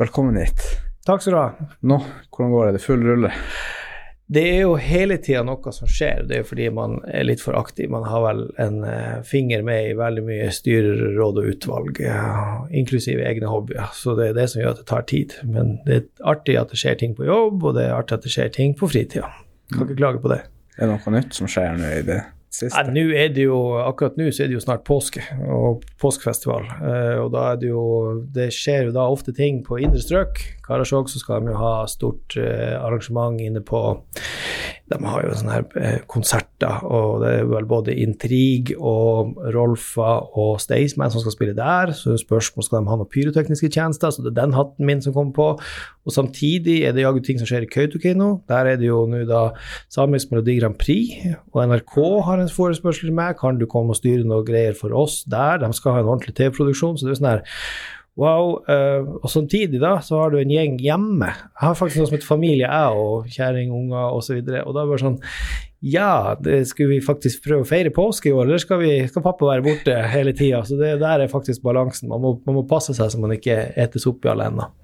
Velkommen hit. Takk skal du ha. Nå, hvordan går det? Det er full rulle. Det er jo hele tida noe som skjer. Det er fordi man er litt for aktiv. Man har vel en uh, finger med i veldig mye styrer, råd og utvalg, uh, inklusive egne hobbyer. Så det er det som gjør at det tar tid. Men det er artig at det skjer ting på jobb, og det er artig at det skjer ting på fritida. Kan ikke klage på det. Er det noe nytt som skjer nå i det siste? Nå er jo, akkurat nå så er det jo snart påske og påskefestival. Uh, og da er det jo Det skjer jo da ofte ting på indre strøk. Karasjok så skal de jo ha stort uh, arrangement inne på De har jo sånn her uh, konserter, og det er vel både Intrig og Rolfa og Staysman som skal spille der. Så spørsmål skal de ha noen pyrotekniske tjenester, så det er den hatten min som kommer på. Og samtidig er det jaggu ting som skjer i Kautokeino. Der er det jo nå da Samisk Melodi Grand Prix, og NRK har en forespørsel meg. Kan du komme og styre noe greier for oss der? De skal ha en ordentlig TV-produksjon. Så det er sånn her Wow. Uh, og samtidig da, så har du en gjeng hjemme. Jeg har faktisk noe som heter familie, jeg og kjerring, unger osv. Og, så og da er det bare sånn Ja, det skulle vi faktisk prøve å feire påske i år, eller skal, vi, skal pappa være borte hele tida? Så det der er faktisk balansen. Man må, man må passe seg så man ikke etes opp i alle ender.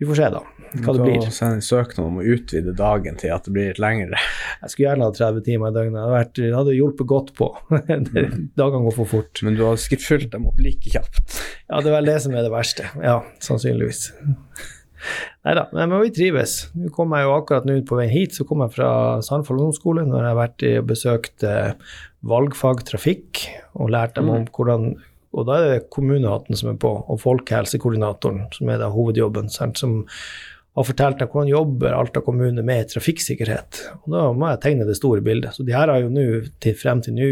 Vi får se, da, hva det blir. Send en søknad om å utvide dagen til at det blir litt lengre. Jeg skulle gjerne ha 30 timer i døgnet. Det hadde, vært, det hadde hjulpet godt på. Dagene går for fort. Men du har sikkert fylt dem opp like kjapt. Ja, det er vel det som er det verste. Ja, sannsynligvis. Nei da, men vi trives. Nå kom jeg jo akkurat nå på veien hit, så kom jeg fra Sandfold ungdomsskole. Når jeg har vært og besøkt eh, valgfag trafikk og lært dem om hvordan og da er det kommunehatten som er på, og folkehelsekoordinatoren, som er da hovedjobben, som har fortalt dem hvordan jobber Alta kommune med trafikksikkerhet. Og da må jeg tegne det store bildet. Så de her har jo nå til frem til nå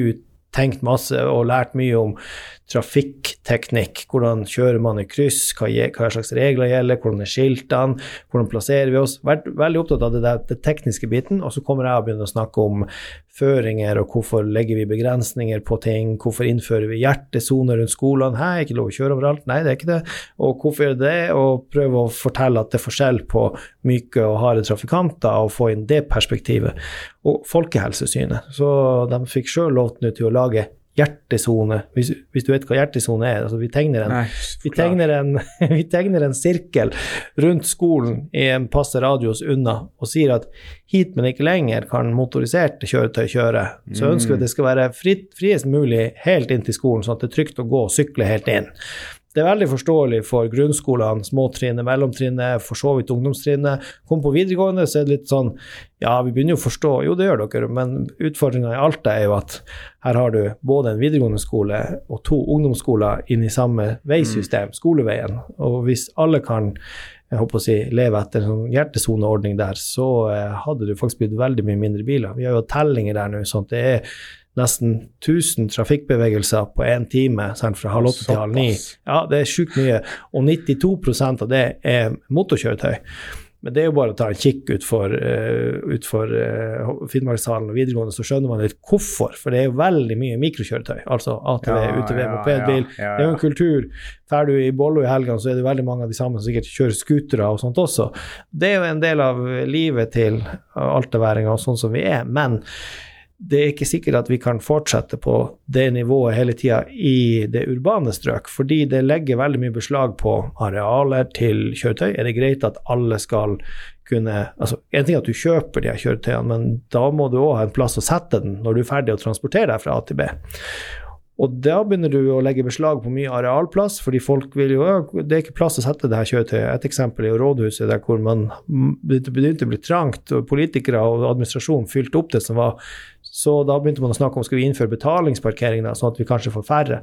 tenkt masse og lært mye om trafikkteknikk. Hvordan kjører man i kryss, hva, slags regler gjelder, hvordan er skiltene, hvordan plasserer vi oss. Vært veldig opptatt av det, der, det tekniske biten. Og så kommer jeg og begynner å snakke om føringer og hvorfor legger vi begrensninger på ting, hvorfor innfører vi hjertesoner rundt skolene, hei, ikke lov å kjøre overalt, nei, det er ikke det, og hvorfor gjør det det, og prøve å fortelle at det er forskjell på myke og harde trafikanter, og få inn det perspektivet. Og Folkehelsesynet, så de fikk sjøl lov til å lage hjertesone, hvis, hvis, du vet hva hjertesone er. Altså, vi, tegner en, vi, tegner en, vi tegner en sirkel rundt skolen i en passe radius unna og sier at hit, men ikke lenger, kan motoriserte kjøretøy kjøre. Så ønsker vi at det skal være fritt, friest mulig helt inn til skolen, sånn at det er trygt å gå og sykle helt inn. Det er veldig forståelig for grunnskolene, småtrinnet, mellomtrinnet, for så vidt ungdomstrinnet. Kom på videregående, så er det litt sånn Ja, vi begynner jo å forstå, jo det gjør dere, men utfordringa i Alta er jo at her har du både en videregående skole og to ungdomsskoler inn i samme veisystem, skoleveien. Og hvis alle kan jeg håper å si, leve etter en sånn hjertesoneordning der, så eh, hadde det faktisk blitt veldig mye mindre biler. Vi har jo tellinger der nå, sånn at det er nesten 1000 trafikkbevegelser på én time, sant, fra halv åtte til halv ni. Ja, det er sjukt mye. Og 92% av det er motorkjøretøy. Men det er jo bare å ta en kikk utfor uh, ut for, uh, Finnmarkshallen og videregående, så skjønner man litt hvorfor. For det er jo veldig mye mikrokjøretøy. Altså ATV, Ja, UTV, ja, mopedbil. ja, Det er jo en kultur. Drar du i Bollo i helgene, så er det veldig mange av de samme som sikkert kjører scootere og sånt også. Det er jo en del av livet til altaværinger og sånn som vi er. Men det er ikke sikkert at vi kan fortsette på det nivået hele tida i det urbane strøk, fordi det legger veldig mye beslag på arealer til kjøretøy. Er det greit at alle skal kunne altså En ting er at du kjøper de her kjøretøyene, men da må du òg ha en plass å sette den når du er ferdig å transportere deg fra A til B. Og da begynner du å legge beslag på mye arealplass, fordi folk vil jo Det er ikke plass å sette det her kjøretøyet. Et eksempel er jo rådhuset, der hvor man begynte å bli trangt, og politikere og administrasjon fylte opp det som var så da begynte man å snakke om skal vi innføre betalingsparkering, da, sånn at vi kanskje får færre.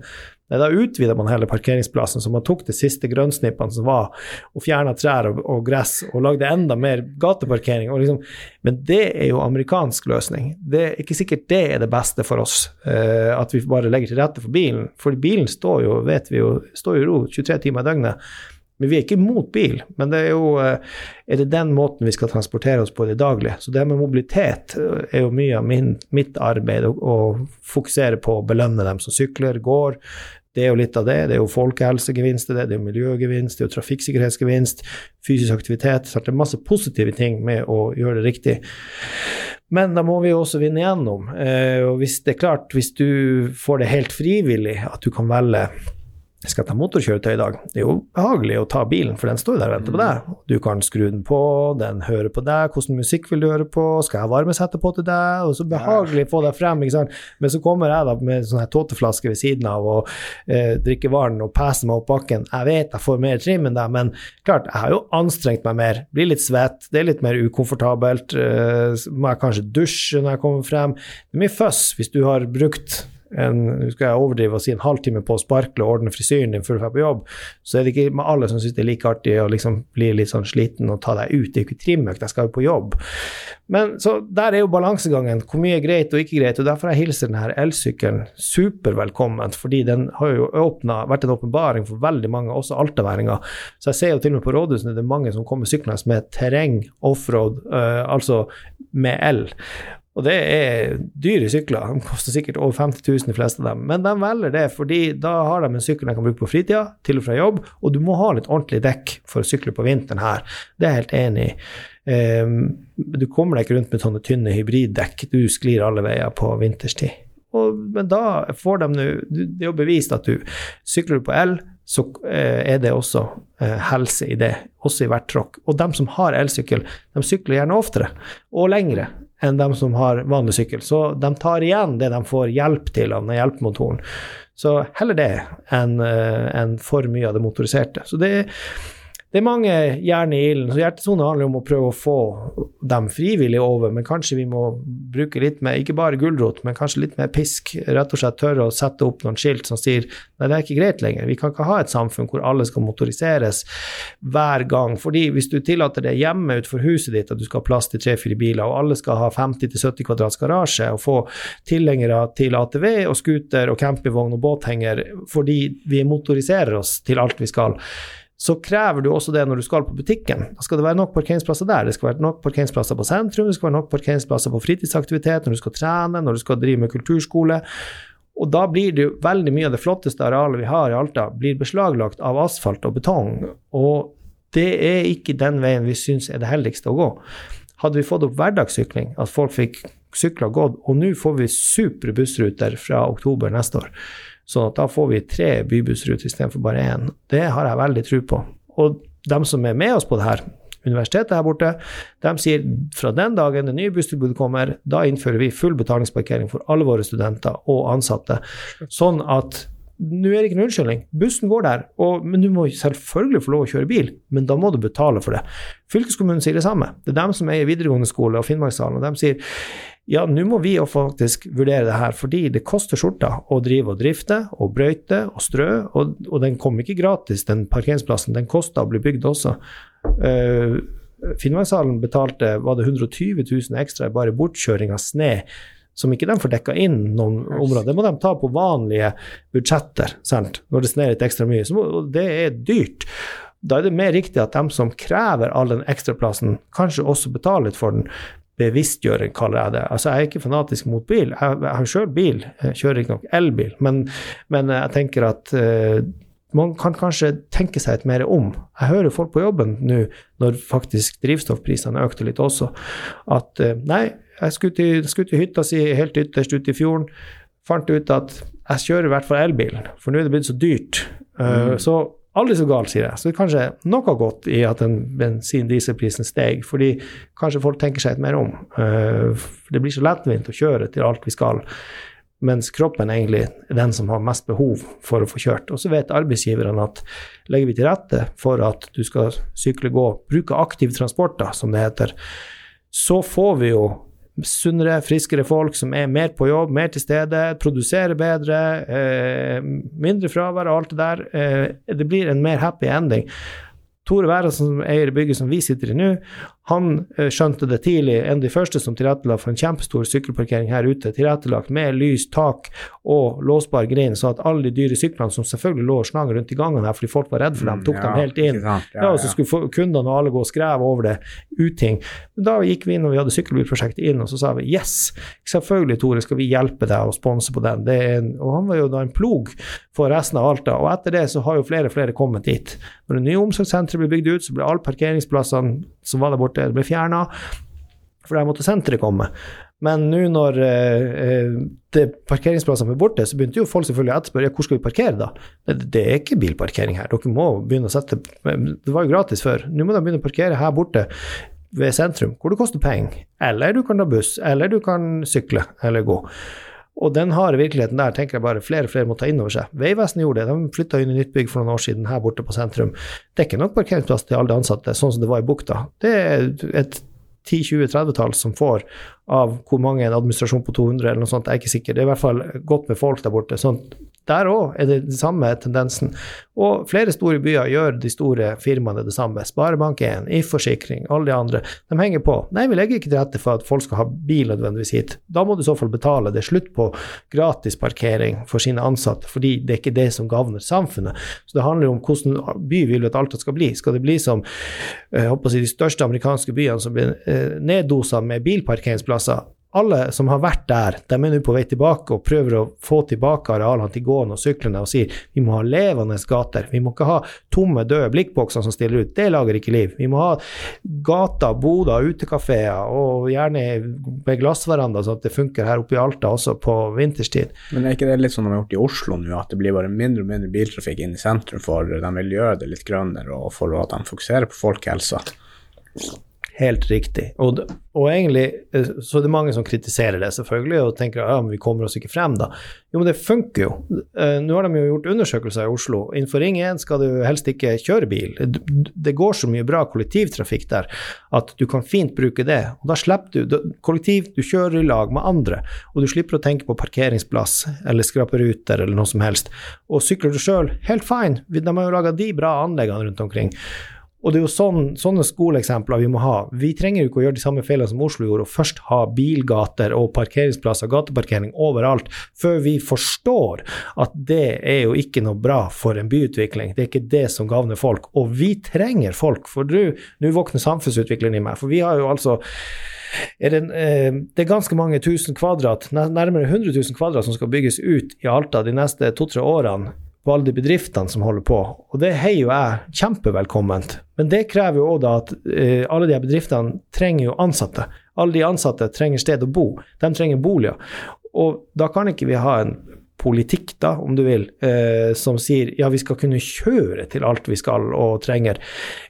Nei, da utvida man hele parkeringsplassen, så man tok de siste grønnsnippene som var, og fjerna trær og, og gress, og lagde enda mer gateparkering. Liksom, men det er jo amerikansk løsning. Det er ikke sikkert det er det beste for oss, eh, at vi bare legger til rette for bilen. For bilen står jo, vet vi jo, står i ro 23 timer i døgnet. Men vi er ikke mot bil, men det er jo eh, er det den måten vi skal transportere oss på i det daglige. Så det med mobilitet eh, er jo mye av min, mitt arbeid, å, å fokusere på å belønne dem som sykler, går. Det er jo litt av det. Det er jo folkehelsegevinst, det, er jo miljøgevinst, det er jo trafikksikkerhetsgevinst, fysisk aktivitet. Så det er masse positive ting med å gjøre det riktig. Men da må vi jo også vinne igjennom. Eh, og hvis det er klart, hvis du får det helt frivillig, at du kan velge skal jeg ta motorkjøretøy i dag? Det er jo behagelig å ta bilen, for den står jo der og venter på deg. Du kan skru den på, den hører på deg, hvordan musikk vil du høre på, skal jeg varmesette på til deg? Og så behagelig få deg frem, ikke sant. Men så kommer jeg da med sånn her tåteflaske ved siden av og eh, drikker vann og peser meg opp bakken. Jeg vet jeg får mer trim enn deg, men klart, jeg har jo anstrengt meg mer. Blir litt svett, det er litt mer ukomfortabelt. Eh, må jeg kanskje dusje når jeg kommer frem. Det er mye føss hvis du har brukt en, nå skal jeg overdrive og si en halvtime på å sparkle og ordne frisyren din før du drar på jobb, så er det ikke med alle som syns det er like artig å liksom bli litt sånn sliten og ta deg ut. Det er jo ikke trimøkt, jeg skal jo på jobb. Men så der er jo balansegangen. Hvor mye er greit og ikke greit. og Derfor jeg hilser denne elsykkelen supervelkomment, fordi den har jo åpnet, vært en åpenbaring for veldig mange, også altaværinger. Så jeg ser jo til og med på rådhusene det er mange som kommer syklende med terreng, offroad, uh, altså med el. Og det er dyre sykler, de koster sikkert over 50 000 de fleste av dem. Men de velger det fordi da har de en sykkel de kan bruke på fritida, til og fra jobb, og du må ha litt ordentlig dekk for å sykle på vinteren her. Det er jeg helt enig i. Um, du kommer deg ikke rundt med sånne tynne hybriddekk, du sklir alle veier på vinterstid. Og, men da får de nå Det er jo bevist at du sykler du på el, så eh, er det også eh, helse i det, også i hvert tråkk. Og de som har elsykkel, de sykler gjerne oftere og lengre enn de som har vanlig sykkel. Så de tar igjen det de får hjelp til av den hjelpemotoren. Så heller det enn en for mye av det motoriserte. Så det er det er mange jern i ilden. Så hjertesone handler om å prøve å få dem frivillig over, men kanskje vi må bruke litt mer, ikke bare gulrot, men kanskje litt mer pisk. Rett og slett tørre å sette opp noen skilt som sier nei, det er ikke greit lenger. Vi kan ikke ha et samfunn hvor alle skal motoriseres hver gang. fordi hvis du tillater det hjemme utenfor huset ditt at du skal ha plass til tre-fire biler, og alle skal ha 50-70 kvadrats garasje, og få tilhengere til ATV og scooter og campingvogn og båthenger fordi vi motoriserer oss til alt vi skal, så krever du også det når du skal på butikken. Da skal det være nok parkeringsplasser der. Det skal være nok parkeringsplasser på sentrum, det skal være nok parkeringsplasser på fritidsaktivitet, når du skal trene, når du skal drive med kulturskole. Og da blir det jo veldig mye av det flotteste arealet vi har i Alta, blir beslaglagt av asfalt og betong. Og det er ikke den veien vi syns er det heldigste å gå. Hadde vi fått opp hverdagssykling, at folk fikk sykla gått, og nå får vi supre bussruter fra oktober neste år så da får vi tre bybussruter istedenfor bare én. Det har jeg veldig tro på. Og de som er med oss på det her, universitetet her borte, de sier fra den dagen det nye busstilbudet kommer, da innfører vi full betalingsparkering for alle våre studenter og ansatte. Sånn at nå er det ikke noen unnskyldning. Bussen går der, og, men du må selvfølgelig få lov å kjøre bil, men da må du betale for det. Fylkeskommunen sier det samme. Det er dem som eier videregående skole og Finnmarkshallen, og de sier ja, nå må vi jo faktisk vurdere det her, fordi det koster skjorta å drive og drifte og brøyte og strø, og, og den kom ikke gratis, den parkeringsplassen. Den kosta å bli bygd også. Uh, Finnmarkshallen betalte var det 120 000 ekstra bare bortkjøring av sne som ikke de får dekka inn noen områder. Det må de ta på vanlige budsjetter sant? når det sner litt ekstra mye. Så det er dyrt. Da er det mer riktig at de som krever all den ekstraplassen, kanskje også betaler litt for den. Bevisstgjøring, kaller jeg det. Altså, jeg er ikke fanatisk mot bil. Jeg, jeg har sjøl bil, jeg kjører ikke nok elbil, men, men, jeg tenker at uh, man kan kanskje tenke seg et mer om. Jeg hører folk på jobben nå, når faktisk drivstoffprisene økte litt også, at uh, nei, jeg skulle til, skulle til hytta si helt ytterst ute i fjorden. Fant ut at jeg kjører i hvert fall elbilen, for nå er det blitt så dyrt. Uh, mm. Så aldri så galt, sier jeg. Så det er kanskje noe godt i at bensin-dieselprisen steg, fordi kanskje folk tenker seg litt mer om. For det blir så lettvint å kjøre til alt vi skal, mens kroppen egentlig er den som har mest behov for å få kjørt. Og så vet arbeidsgiverne at legger vi til rette for at du skal sykle, gå, bruke aktiv transport, da, som det heter, så får vi jo sunnere, friskere folk som er mer på jobb, mer til stede, produserer bedre, eh, mindre fravær og alt det der. Eh, det blir en mer happy ending. Tore Wæra, som eier bygget som vi sitter i nå, han eh, skjønte det tidlig, en av de første som tilrettela for en kjempestor sykkelparkering her ute. Tilrettelagt med lys, tak og låsbar grein, så at alle de dyre syklene som selvfølgelig lå og slang rundt i gangen her fordi folk var redd for dem, tok mm, ja, dem helt inn. Ja, ja, og så skulle kundene og alle gå og skreve over det. Uting. Da gikk vi inn og vi hadde sykkelbilprosjektet inn, og så sa vi yes, selvfølgelig Tore, skal vi hjelpe deg å sponse på den. En, og han var jo da en plog for resten av Alta. Og etter det så har jo flere og flere kommet dit. Når det nye omsorgssenteret blir bygd ut, så blir alle parkeringsplassene som var det borte, det ble fjerna. For der måtte senteret komme. Men nå når eh, det parkeringsplassene er borte, så begynte jo folk selvfølgelig å etterspørre ja, hvor skal vi parkere da? Det er ikke bilparkering her. Dere må begynne å sette Det var jo gratis før. Nå må de begynne å parkere her borte ved sentrum, hvor det koster penger. Eller du kan ta buss, eller du kan sykle eller gå. Og den harde virkeligheten der tenker jeg bare flere og flere må ta inn over seg. Vegvesenet gjorde det, de flytta inn i nytt bygg for noen år siden her borte på sentrum. Det er ikke nok parkeringsplass til alle de ansatte, sånn som det var i Bukta. Det er et 10-20-30-tall som får av hvor mange en administrasjon på 200 eller noe sånt, jeg er ikke sikker. Det er i hvert fall godt med folk der borte. sånn der òg er det den samme tendensen. Og flere store byer gjør de store firmaene det samme. Sparebank1, If-forsikring, alle de andre. De henger på. Nei, vi legger ikke til rette for at folk skal ha bil nødvendigvis hit. Da må du i så fall betale. Det er slutt på gratisparkering for sine ansatte, fordi det er ikke det som gagner samfunnet. Så det handler jo om hvordan by vil du at Alta skal bli. Skal det bli som jeg eh, håper å si, de største amerikanske byene som blir eh, neddosa med bilparkeringsplasser? Alle som har vært der, de er nå på vei tilbake og prøver å få tilbake arealene til gående og syklende og sier vi må ha levende gater. Vi må ikke ha tomme, døde blikkbokser som stiller ut. Det lager ikke liv. Vi må ha gater, boder, utekafeer og gjerne med glassveranda, sånn at det funker her oppe i Alta også på vinterstid. Men er ikke det litt sånn de har gjort i Oslo nå, at det blir bare mindre og mindre biltrafikk inn i sentrum for de vil gjøre det litt grønnere og for at de fokuserer på folkehelsa? Helt riktig. Og, og, egentlig eh, så er det mange som kritiserer det, selvfølgelig, og tenker ja, men vi kommer oss ikke frem, da. Jo, men det funker jo. Uh, nå har de jo gjort undersøkelser i Oslo. Innenfor Ring 1 skal du helst ikke kjøre bil. Det går så mye bra kollektivtrafikk der at du kan fint bruke det. Og da slipper du kollektiv, du kjører i lag med andre, og du slipper å tenke på parkeringsplass eller skraperuter eller noe som helst. Og sykler du sjøl, helt fine. De har jo laga de bra anleggene rundt omkring. Og det er jo sånn, sånne skoleeksempler vi må ha. Vi trenger jo ikke å gjøre de samme feilene som Oslo gjorde, og først ha bilgater og parkeringsplasser, gateparkering overalt, før vi forstår at det er jo ikke noe bra for en byutvikling. Det er ikke det som gagner folk. Og vi trenger folk, for nå våkner samfunnsutviklingen i meg. For vi har jo altså er det, eh, det, er ganske mange tusen kvadrat, nærmere 100 000 kvadrat, som skal bygges ut i Alta de neste to-tre årene på alle de bedriftene som holder på. Og det heier jo jeg kjempevelkomment. Men det krever jo òg at eh, alle de bedriftene trenger jo ansatte. Alle de ansatte trenger sted å bo. De trenger boliger. Og da kan ikke vi ha en politikk, da, om du vil, eh, som sier ja, vi skal kunne kjøre til alt vi skal og trenger,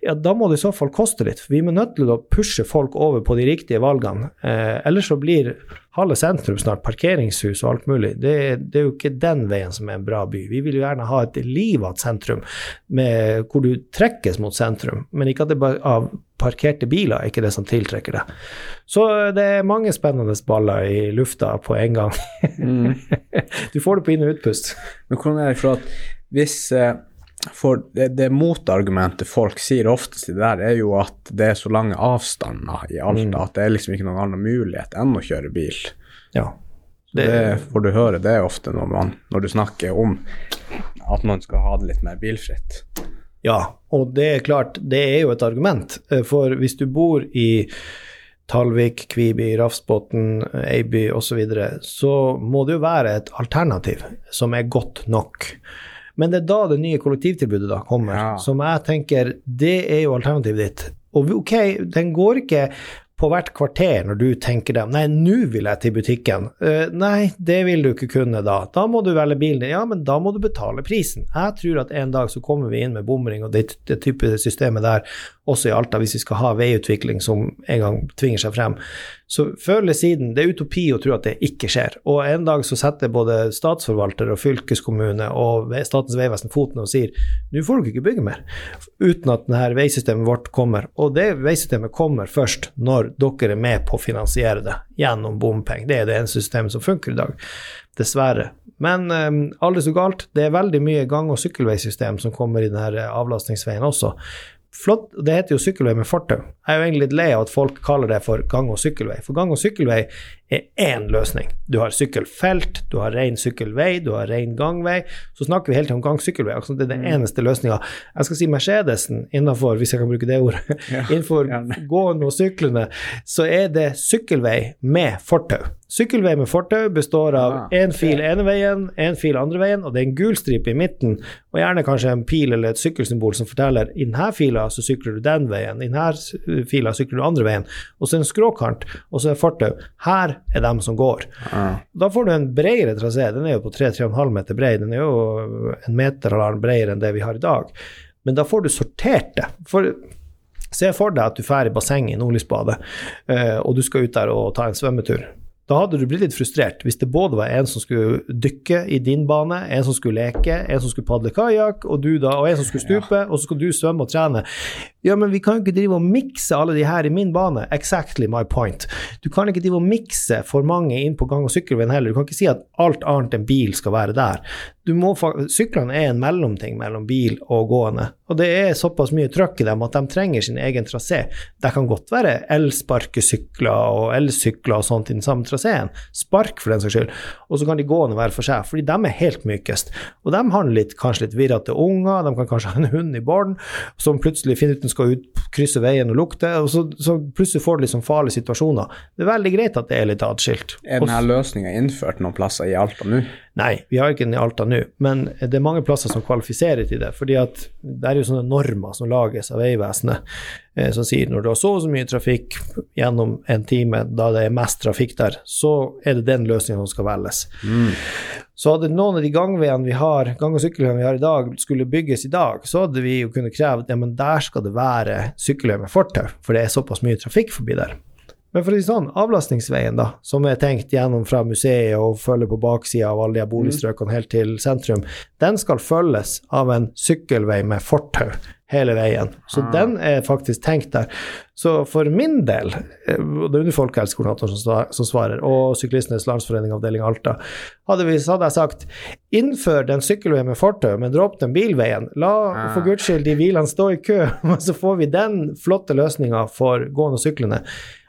ja, da må det i så fall koste litt. For vi er nødt til å pushe folk over på de riktige valgene. Eh, ellers så blir halve sentrum snart parkeringshus og alt mulig. Det, det, er jo ikke den veien som er en bra by. Vi vil jo gjerne ha et livat sentrum med, hvor du trekkes mot sentrum, men ikke at det bare av parkerte biler er ikke det som tiltrekker deg. Så det er mange spennende baller i lufta på en gang. Mm. du får det på inn- og utpust. Men hvordan er det for at hvis eh, for det, det motargumentet folk sier oftest i det der, er jo at det er så lange avstander i Alta mm. at det er liksom ikke noen annen mulighet enn å kjøre bil. Ja. Det, det får du høre det ofte når, man, når du snakker om at man skal ha det litt mer bilfritt. Ja, og det er klart, det er jo et argument. Eh, for hvis du bor i Talvik, Kviby, Rafsbotn, Eiby osv., så, videre, så må det jo være et alternativ som er godt nok. Men det er da det nye kollektivtilbudet da kommer, ja. som jeg tenker det er jo alternativet ditt. Og ok, den går ikke på hvert kvarter når du tenker deg nei, nå vil jeg til butikken. Uh, nei, det vil du ikke kunne da. Da må du velge bilen. Ja, men da må du betale prisen. Jeg tror at en dag så kommer vi inn med bomring og det, det type systemet der også i Alta, hvis vi skal ha veiutvikling som en gang tvinger seg frem. Så før siden, det er utopi å tro at det ikke skjer. Og en dag så setter både statsforvalter og fylkeskommune og Statens vegvesen foten og sier nå får dere ikke bygge mer, uten at denne veisystemet vårt kommer. Og det veisystemet kommer først når dere er med på å finansiere det gjennom bompenger. Det er det eneste systemet som funker i dag. Dessverre. Men um, aldri så galt. Det er veldig mye gang- og sykkelveisystem som kommer i denne avlastningsveien også. Flott, Det heter jo sykkelvei med fortau. Jeg er jo egentlig litt lei av at folk kaller det for gang- og sykkelvei. For gang- og sykkelvei er én løsning. Du har sykkelfelt, du har ren sykkelvei, du har ren gangvei. Så snakker vi hele tiden om gang-sykkelvei. Det er den mm. eneste løsninga. Jeg skal si Mercedesen innenfor, hvis jeg kan bruke det ordet, ja, innenfor gående og syklende, så er det sykkelvei med fortau. Sykkelvei med fortau består av Ah, én fil ene veien, én fil andre veien, og det er en gul stripe i midten, og gjerne kanskje en pil eller et sykkelsymbol som forteller i denne fila så sykler du den veien, i denne fila sykler du andre veien, og så en skråkant, og så er fortau. Her er dem som går. Ja. Da får du en bredere trasé, den er jo på 3-3,5 meter bred, den er jo en meter eller annen bredere enn det vi har i dag. Men da får du sortert det. For Se for deg at du drar i bassenget i Nordlysbadet, eh, og du skal ut der og ta en svømmetur. Da hadde du blitt litt frustrert hvis det både var en som skulle dykke i din bane, en som skulle leke, en som skulle padle kajakk, og, og en som skulle stupe, og så skal du svømme og trene. Ja, men vi kan jo ikke drive og mikse alle de her i min bane. Exactly my point. Du kan ikke drive og mikse for mange inn på gang- og sykkelveien heller. Du kan ikke si at alt annet enn bil skal være der. Syklene er en mellomting mellom bil og gående, og det er såpass mye trøkk i dem at de trenger sin egen trasé. Det kan godt være elsparkesykler og elsykler og sånt i den samme traseen. Spark, for den saks skyld. Og så kan de gående være for seg, fordi de er helt mykest. Og de har kanskje litt virrete unger, de kan kanskje ha en hund i barn, som plutselig finner ut den skal ut, krysse veien og lukte, og så, så plutselig får du liksom farlige situasjoner. Det er veldig greit at det er litt atskilt. Er denne løsninga innført noen plasser i Alta nå? Nei, vi har ikke den i Alta nå, men det er mange plasser som kvalifiserer til det. fordi at det er jo sånne normer som lages av Vegvesenet, eh, som sier når du har så og så mye trafikk gjennom en time, da det er mest trafikk der, så er det den løsningen som skal velges. Så hadde noen av de gangveiene vi har, gang- og sykkelveiene vi har i dag, skulle bygges i dag, så hadde vi jo kunnet kreve at ja, der skal det være sykkelvei med fortau, for det er såpass mye trafikk forbi der. Men for å si sånn, avlastningsveien, da, som er tenkt gjennom fra museet og følger på baksida av alle de boligstrøkene helt til sentrum, den skal følges av en sykkelvei med fortau hele veien. Så Ah. den er faktisk tenkt der. Så for min del, eh, og det er under Folkehelsekoordinatoren som, svarer, og Syklistenes Landsforening avdeling Alta, hadde, vi, hadde jeg sagt innfør den sykkelveien med fortau, men dropp den bilveien. La Ah. for guds skyld de bilene stå i kø, og så får vi den flotte løsninga for gående og syklende.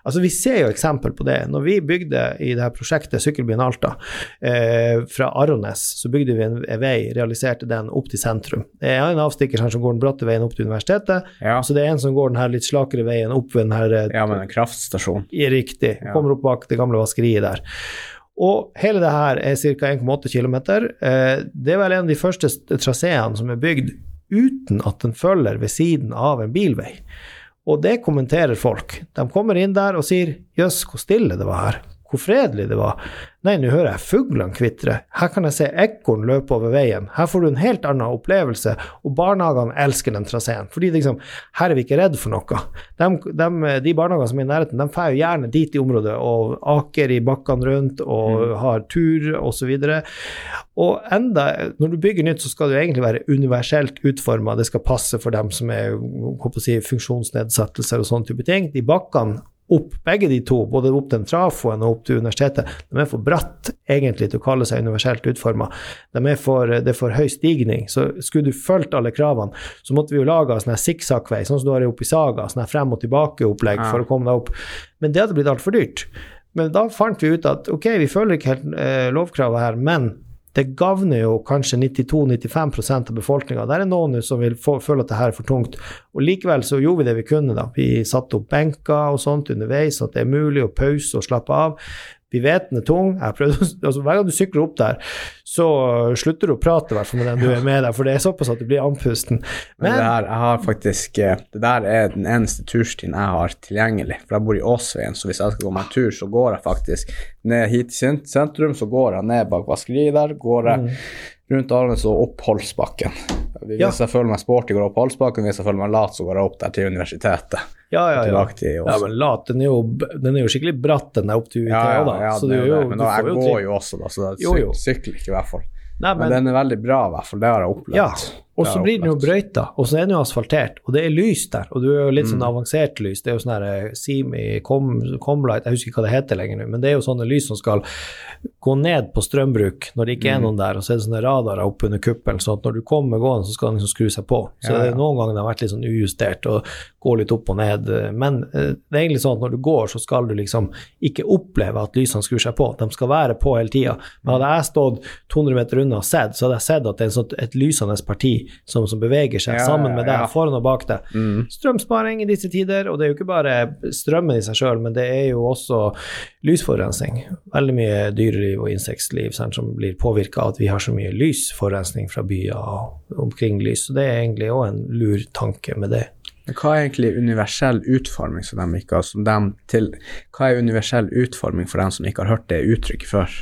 Altså, Vi ser jo eksempel på det. Når vi bygde i det her prosjektet Sykkelbyen Alta, eh, fra Arones, så bygde vi en, vei, realiserte den opp til sentrum. Det er en avstikker her som går den bratte veien opp til universitetet, Ja. så det er en som går den her litt slakere veien opp ved den her eh, ja, men en kraftstasjon. i Riktig. Kommer opp bak det gamle vaskeriet der. Og hele det her er ca. 1,8 km. Eh, det er vel en av de første traseene som er bygd uten at den følger ved siden av en bilvei. Og det kommenterer folk. De kommer inn der og sier 'jøss, hvor stille det var her'. Hvor fredelig det var. Nei, nå hører jeg fuglene kvitre. Her kan jeg se ekorn løpe over veien. Her får du en helt annen opplevelse. Og barnehagene elsker den traseen. Fordi liksom, her er vi ikke redd for noe. De, de, de barnehagene som er i nærheten, de drar gjerne dit i området og aker i bakkene rundt og har tur osv. Og enda, når du bygger nytt, så skal det jo egentlig være universelt utforma. Det skal passe for dem som er si, funksjonsnedsettelser og sånne type ting. De bakkene opp, begge de to, både opp til trafoen og opp til universitetet, de er for bratt egentlig til å kalle seg universelt utforma. De er for, det er for høy stigning. Så skulle du fulgt alle kravene, så måtte vi jo lage sånn her sikksakkvei, sånn som du har oppe i Saga, sånn her frem og tilbake-opplegg for å komme deg opp. Men det hadde blitt altfor dyrt. Men da fant vi ut at ok, vi følger ikke helt eh, lovkravet her, men det gagner jo kanskje 92-95% av befolkninga. Det er noen som vil få, føle at det her er for tungt. Og likevel så gjorde vi det vi kunne. da. Vi satte opp benker og sånt underveis, at det er mulig å pause og slappe av. Vi vet den er tung. Prøvde, altså Hver gang du sykler opp der, så slutter du å prate hvert med den du er med der, for det er såpass at du blir andpusten. Men, Men det der, jeg har faktisk eh, Det der er den eneste turstien jeg har tilgjengelig. For jeg bor i Åsveien, så hvis jeg skal gå meg en tur, så går jeg faktisk ned hit til sentrum, så går jeg ned bak vaskeriet der, går jeg rundt Arnes og opp Holsbakken. Hvis Ja. jeg føler meg sporty, går jeg opp Halsbakken. Hvis jeg føler meg lat, så går jeg opp der til universitetet. ja, ja, ja. Til Ja, men lat, den er jo, den er jo skikkelig bratt, den er opp til UiT Ja, ja, da. ja, så det jo. Men du da, får jeg jo går jo også, da, så syk, sykler ikke i hvert fall. Nei, Men, den er veldig bra, i hvert fall. Det har jeg opplevd. Ja, og så blir den jo brøyta, og så er den jo asfaltert, og det er lys der, og du er jo litt sånn Mm. avansert lys, det er jo sånn her eh, Simi, Com, Comlight, jeg husker ikke hva det heter lenger nå, men det er jo sånne lys som skal gå ned på strømbruk når det ikke Mm. er noen der, og så er det sånne radarer oppe under kuppelen, så at når du kommer gående, så skal den liksom skru seg på. Så Ja, ja. noen ganger det har vært litt sånn ujustert og går litt opp og ned, men eh, det er egentlig sånn at når du går, så skal du liksom ikke oppleve at lysene skrur seg på, de skal være på hele tida. Men hadde jeg stått 200 meter unna og sett, så hadde jeg sett at det er et lysende parti som, som beveger seg Ja, sammen med deg, ja. foran og bak deg. Mm. Strømsparing i disse tider, og det er jo ikke bare strømmen i seg sjøl, men det er jo også lysforurensning. Veldig mye dyreliv og insektliv som blir påvirka av at vi har så mye lysforurensning fra byer og omkring lys. Så det er egentlig òg en lur tanke med det. Men hva er egentlig universell utforming som de ikke har som dem til, Hva er universell utforming for dem som ikke har hørt det uttrykket før?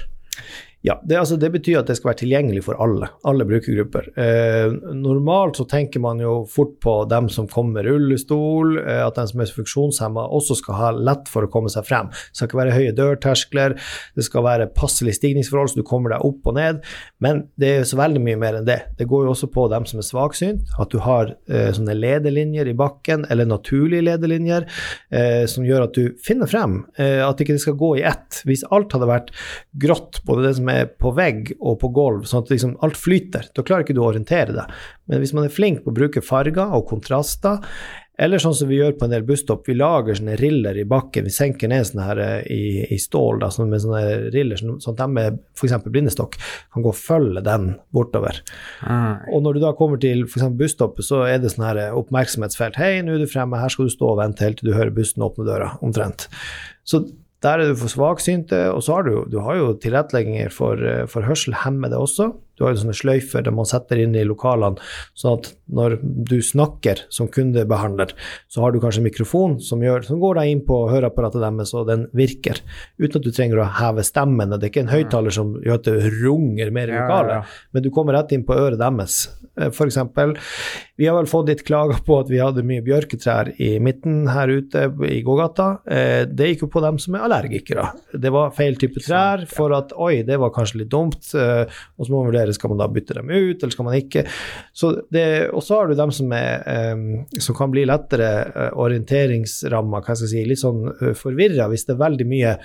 Ja, det, altså, det betyr at det skal være tilgjengelig for alle, alle brukergrupper. Eh, normalt så tenker man jo fort på dem som kommer med rullestol, eh, at den som er funksjonshemma også skal ha lett for å komme seg frem. Det skal ikke være høye dørterskler, det skal være passelig stigningsforhold så du kommer deg opp og ned, men det er så veldig mye mer enn det. Det går jo også på dem som er svaksynt, at du har eh, sånne ledelinjer i bakken, eller naturlige ledelinjer, eh, som gjør at du finner frem, eh, at ikke det skal gå i ett. Hvis alt hadde vært grått, både det som er på vegg og på gulv, sånn at liksom alt flyter. Da klarer ikke du å orientere deg. Men hvis man er flink på å bruke farger og kontraster, eller sånn som vi gjør på en del busstopp, vi lager sånne riller i bakken. Vi senker ned sånne her eh, i, i stål da, sånn med sånne riller, sånn sånn at de med f.eks. blindestokk kan gå og følge den bortover. Ah, Og når du da kommer til f.eks. busstoppet, så er det sånn her oppmerksomhetsfelt. Hei, nå er du fremme, her skal du stå og vente helt til du hører bussen åpne døra, omtrent. Så der er du for svaksynte, og så har du, du har jo tilrettelegginger for, eh, for hørselshemmede også. Du har jo sånne sløyfer der man setter inn i lokalene, sånn at når du snakker som kundebehandler, så har du kanskje en mikrofon som, gjør, som går deg inn på høreapparatet deres, og den virker, uten at du trenger å heve stemmen. Det er ikke en høyttaler som gjør at det runger mer i Ja, ja, lokalet, ja. men du kommer rett inn på øret deres. Eh, For eksempel, vi har vel fått litt klager på at vi hadde mye bjørketrær i midten her ute i gågata. Eh, Det gikk jo på dem som er allergikere. Det var feil type trær for at oi, det var kanskje litt dumt, eh, og så må man vurdere skal man da bytte dem ut, eller skal man ikke. Så det, og så har du dem som, er, eh, som kan bli lettere eh, orienteringsramma, hva skal jeg si, litt sånn forvirra hvis det er veldig mye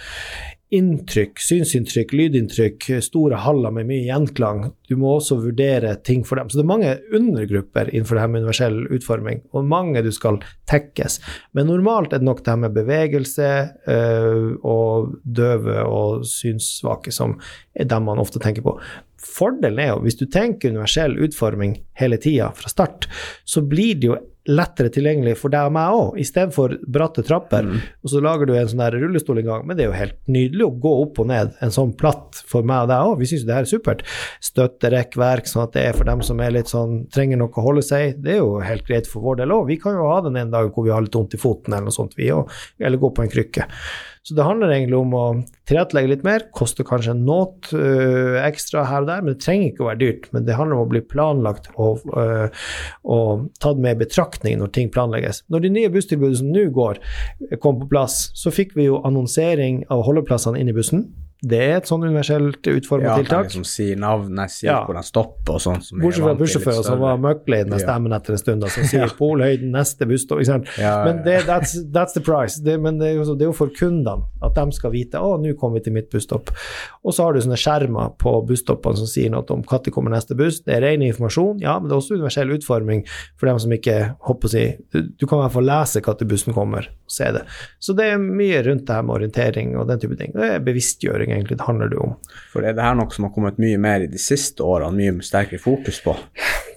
inntrykk, synsinntrykk, lydinntrykk, store haller med mye gjenklang. Du må også vurdere ting for dem. Så det er mange undergrupper innenfor det her med universell utforming, og mange du skal tekkes. Men normalt er det nok det her med bevegelse øh, og døve og synssvake som er dem man ofte tenker på. Fordelen er jo, hvis du tenker universell utforming hele tida fra start, så blir det jo lettere tilgjengelig for deg og meg òg, istedenfor bratte trapper. Og så lager du en sånn der rullestol en gang, men det er jo helt nydelig å gå opp og ned en sånn platt for meg og deg òg. Vi syns det her er supert. Støtterekkverk, sånn at det er for dem som er litt sånn, trenger noe å holde seg. Det er jo helt greit for vår del òg. Vi kan jo ha den en dag hvor vi har litt vondt i foten eller noe sånt, vi òg, eller gå på en krykke. Så det handler egentlig om å tilrettelegge litt mer, koster kanskje en nåt øh, ekstra her og der, men det trenger ikke å være dyrt. Men det handler om å bli planlagt og, øh, og tatt med i betraktning når ting planlegges. Når de nye busstilbudene som nå går, kom på plass, så fikk vi jo annonsering av holdeplassene inn i bussen. Det er et sånn universelt utformet Ja, tiltak. som liksom sier navnet, sier Ja. hvor de stopper og sånn. Bortsett fra bussjåfører som var møkklei med Ja. stemmen etter en stund, som sier Polhøyden, neste busstopp. ikke sant? Ja, Men det, that's, that's the price. Det, men det er, jo, det er jo for kundene at de skal vite å, nå kommer vi til mitt busstopp. Og så har du sånne skjermer på busstoppene som sier noe om når kommer neste buss. Det er ren informasjon, ja, men det er også universell utforming for dem som ikke håper å si Du, du kan i hvert fall lese når bussen kommer, og se det. Så det er mye rundt det her med orientering og den type ting. Det er bevisstgjøring, egentlig, det handler det om. For er det her noe som har kommet mye mer i de siste årene, mye sterkere fokus på?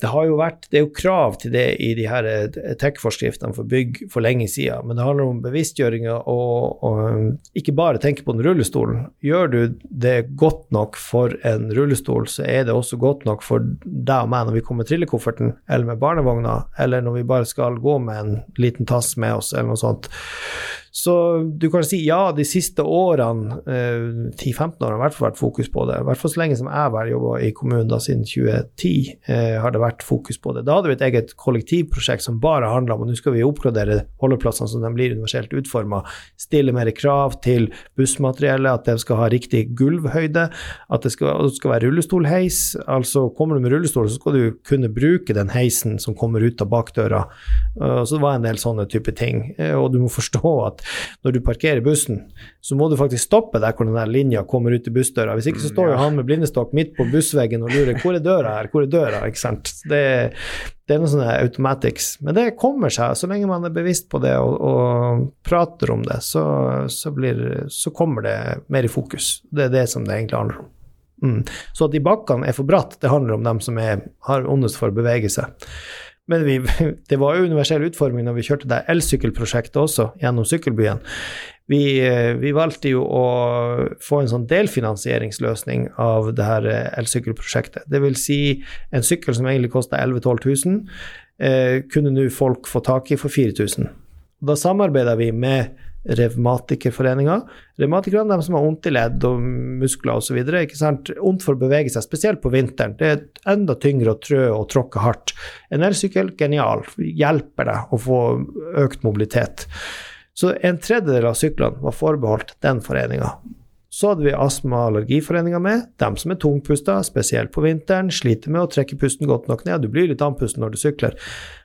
Det har jo vært, det er jo krav til det i de her eh, tech-forskriftene for bygg for lenge siden, men det handler om bevisstgjøringa og, og um, ikke bare tenke på den rullestolen. Gjør du det godt nok for en rullestol, så er det også godt nok for deg og meg når vi kommer med trillekofferten eller med barnevogna, eller når vi bare skal gå med en liten tass med oss eller noe sånt. Så du kan si ja, de siste årene, eh, 10-15 årene, har i vært fokus på det. I hvert fall så lenge som jeg har jobba i kommunen, da siden 2010, eh, har det vært fokus på det. Da hadde vi et eget kollektivprosjekt som bare handla om at nå skal vi oppgradere holdeplassene så de blir universelt utforma, stille mer krav til bussmateriellet, at de skal ha riktig gulvhøyde, at det skal, det skal være rullestolheis. Altså kommer du med rullestol, så skal du kunne bruke den heisen som kommer ut av bakdøra. Uh, så det var en del sånne type ting. Eh, og du må forstå at når du parkerer bussen, så må du faktisk stoppe der hvor den der linja kommer ut i bussdøra. Hvis ikke så står jo han med blindestokk midt på bussveggen og lurer hvor er døra her, hvor er døra? ikke sant? Det, det er noe sånne automatics. Men det kommer seg. Så lenge man er bevisst på det og, og prater om det, så, så, blir, så kommer det mer i fokus. Det er det som det egentlig handler om. Mm. Så at de bakkene er for bratt, det handler om dem som er, har ondest for å bevege seg. Men vi, det var jo universell utforming når vi kjørte det elsykkelprosjektet også, gjennom Sykkelbyen. Vi, eh, vi, valgte jo å få en sånn delfinansieringsløsning av det her eh, elsykkelprosjektet. Det vil si en sykkel som egentlig kosta 11 000-12 000, eh, kunne nå folk få tak i for 4000. Da samarbeida vi med Revmatikerforeninga. Revmatikerne de som har vondt i ledd og muskler osv. Vondt for å bevege seg, spesielt på vinteren. Det er enda tyngre å trø og tråkke hardt. En elsykkel, genial. Hjelper deg å få økt mobilitet. Så en tredjedel av syklene var forbeholdt den foreninga. Så hadde vi Astma- og allergiforeninga med, dem som er tungpusta, spesielt på vinteren, sliter med å trekke pusten godt nok ned, du blir litt andpusten når du sykler.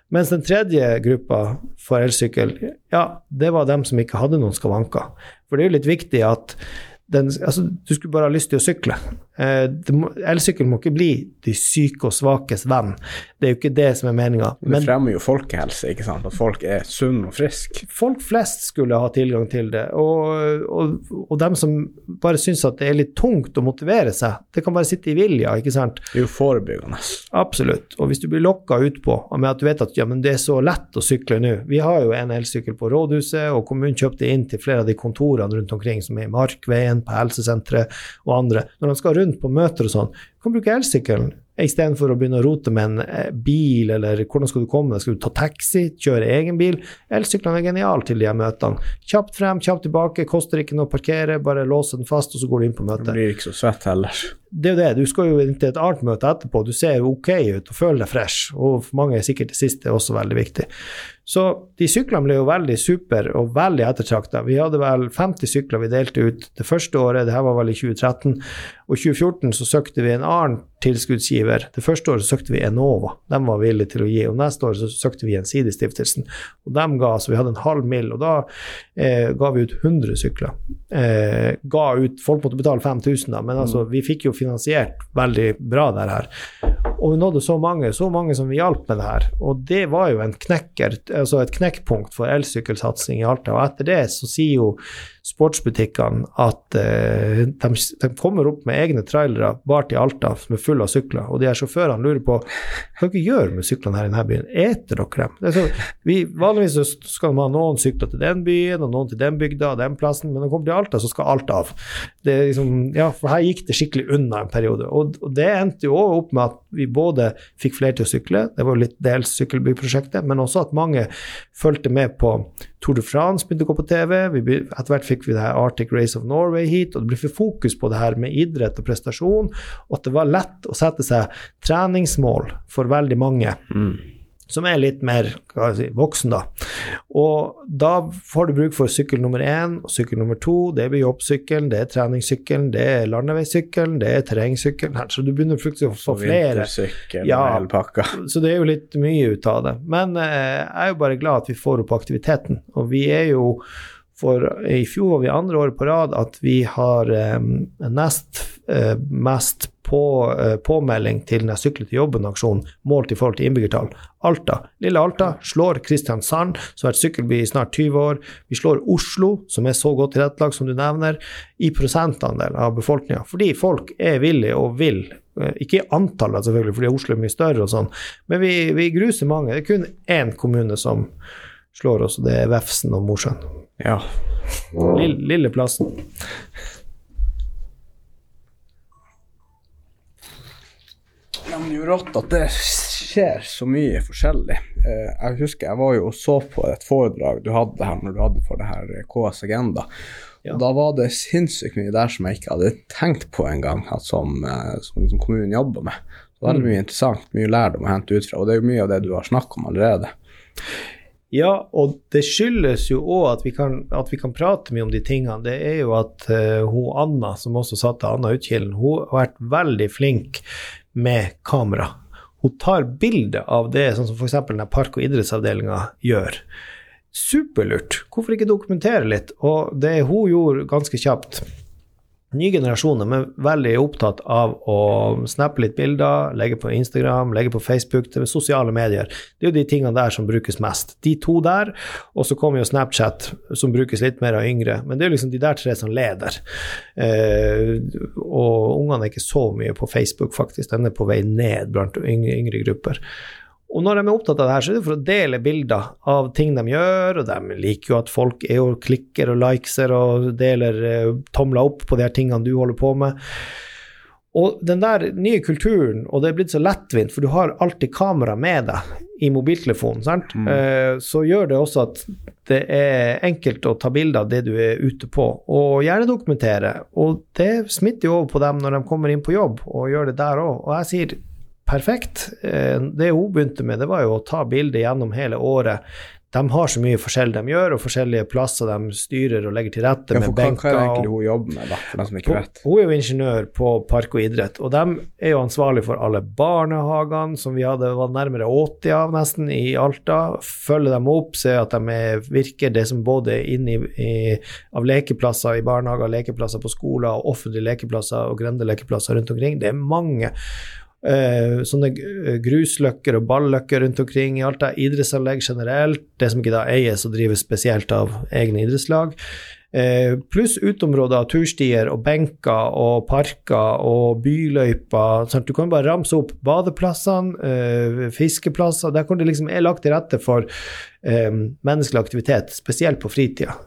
Mens den tredje gruppa for elsykkel, ja, det var dem som ikke hadde noen skavanker. For det er jo litt viktig at den, altså, du skulle bare ha lyst til å sykle. Eh, Elsykkel må ikke bli de syke og svakes venn. Det er jo ikke det som er meninga. Det fremmer jo folkehelse, ikke sant? at folk er sunne og friske. Folk flest skulle ha tilgang til det. Og, og, og dem som bare syns at det er litt tungt å motivere seg, det kan bare sitte i vilja, ikke sant. Det er jo forebyggende. Absolutt. Og hvis du blir lokka utpå med at du vet at ja, men det er så lett å sykle nå Vi har jo en elsykkel på rådhuset, og kommunen kjøpte inn til flere av de kontorene rundt omkring som er i Markveien, på helsesenteret og andre. Når de skal rundt rundt på møter og sånn, du kan bruke elsykkelen istedenfor å begynne å rote med en eh, bil, eller hvordan skal du komme skal du ta taxi, kjøre egen bil? Elsyklene er geniale til de her møtene. Kjapt frem, kjapt tilbake, koster ikke noe å parkere, bare låse den fast, og så går du inn på møtet. Du blir ikke så svett heller. Det er jo det, du skal jo inn til et annet møte etterpå, du ser jo ok ut og føler deg fresh, og for mange er sikkert det siste også veldig viktig. Så de syklene ble jo veldig super og veldig ettertrakta. Vi hadde vel 50 sykler vi delte ut det første året, det her var vel i 2013. Og i 2014 så søkte vi en annen tilskuddsgiver. Det første året søkte vi Enova, de var villige til å gi. Og neste år så søkte vi Gjensidigestiftelsen, og de ga, så vi hadde en halv mill. Og da eh, ga vi ut 100 sykler. Eh, ga ut, Folk måtte betale 5000, da, men altså, vi fikk jo finansiert veldig bra det her. Og vi nådde så mange, så mange som vi hjalp med det her. Og det var jo knekker, altså et knekkpunkt for elsykkelsatsing i Alta. Og etter det så sier jo sportsbutikkene at uh, de, de, kommer opp med egne trailere bare til Alta som er fulle av sykler. Og de her sjåførene lurer på hva dere gjør med syklene her i denne byen. Eter dere dem? Så, vi, vanligvis skal man ha noen sykler til den byen, og noen til den bygda og den plassen, men når de kommer til Alta, så skal alt av. Liksom, ja, for her gikk det skikkelig unna en periode. Og, og det endte jo opp med at vi både fikk flere til å sykle, det var jo litt dels sykkelbyprosjektet, men også at mange fulgte med på Tour de France begynte å gå på TV. Etter hvert fikk vi det her Arctic Race of Norway hit, og det ble for fokus på det her med idrett og prestasjon, og at det var lett å sette seg treningsmål for veldig mange. Mm som er litt mer si, voksen, da. Og da får du bruk for sykkel nummer én og sykkel nummer to. Det blir jobbsykkelen, det er treningssykkelen, det er landeveissykkelen, det er terrengsykkelen. Så du begynner faktisk å få flere. Ja, hele pakka. Så det er jo litt mye ut av det. Men eh, jeg er jo bare glad at vi får opp aktiviteten. Og vi er jo for i fjor var vi andre året på rad at vi har eh, nest eh, mest på, uh, påmelding til den Sykle til jobben-aksjonen målt i forhold til innbyggertall. Alta. Lille Alta slår Kristiansand, som har vært sykkelby i snart 20 år. Vi slår Oslo, som er så godt tilrettelagt som du nevner, i prosentandel av befolkninga. Fordi folk er villige og vil. Ikke i antallet, selvfølgelig, fordi Oslo er mye større og sånn, men vi, vi gruser mange. Det er kun én kommune som slår oss, og det er Vefsn og Mosjøen. Ja. Lille, lille plassen. Er jo rått at det skjer så mye forskjellig. Eh, jeg husker jeg var jo og så på et foredrag du hadde her når du hadde for det her KS Agenda. Ja. Da var det sinnssykt mye der som jeg ikke hadde tenkt på engang, som, eh, som liksom kommunen jobber med. Så veldig mm. mye interessant, mye lærdom å hente ut fra. Og det er jo mye av det du har snakket om allerede. Ja, og det skyldes jo òg at, at, vi kan prate mye om de tingene. Det er jo at uh, hun Anna, som også satte Anna Utkilden, hun har vært veldig flink med kamera. Hun tar bilde av det, sånn som f.eks. park- og idrettsavdelinga gjør. Superlurt. Hvorfor ikke dokumentere litt? Og det hun gjorde ganske kjapt Nye generasjoner er veldig opptatt av å snappe litt bilder, legge på Instagram, legge på Facebook, det sosiale medier. Det er jo de tingene der som brukes mest. De to der, og så kommer jo Snapchat, som brukes litt mer av yngre. Men det er liksom de der tre som leder. Eh, og ungene er ikke så mye på Facebook, faktisk. Den er på vei ned blant yngre, yngre grupper. Og når de er opptatt av det her, så er det for å dele bilder av ting de gjør, og de liker jo at folk er og klikker og likeser og deler eh, tomler opp på de her tingene du holder på med. Og den der nye kulturen, og det er blitt så lettvint, for du har alltid kamera med deg i mobiltelefonen, sant? Mm. Eh, så gjør det også at det er enkelt å ta bilde av det du er ute på, og gjerne dokumentere. Og det smitter jo over på dem når de kommer inn på jobb og gjør det der òg. Og jeg sier perfekt. Eh, det hun begynte med, det var jo å ta bilder gjennom hele året. De har så mye forskjellig de gjør, og forskjellige plasser de styrer og legger til rette Ja, med benker. hva er det egentlig hun jobber med, da, for dem som ikke vet? hun er jo ingeniør på Park og idrett, og de er jo ansvarlig for alle barnehagene, som vi hadde var nærmere 80 av nesten i Alta. Følge dem opp, se at de er, virker det som både er inne i, i, av lekeplasser i barnehager, lekeplasser på skoler, offentlige lekeplasser og grendelekeplasser rundt omkring. Det er mange. Eh, sånne grusløkker og balløkker rundt omkring i Alta. Idrettsanlegg generelt, det som ikke da eies og drives spesielt av egne idrettslag. Uh, pluss uteområder turstier og benker og parker og byløyper. Sant? Du kan bare ramse opp badeplassene, uh, fiskeplasser. Der hvor det liksom er lagt til rette for eh, menneskelig aktivitet, spesielt på fritida.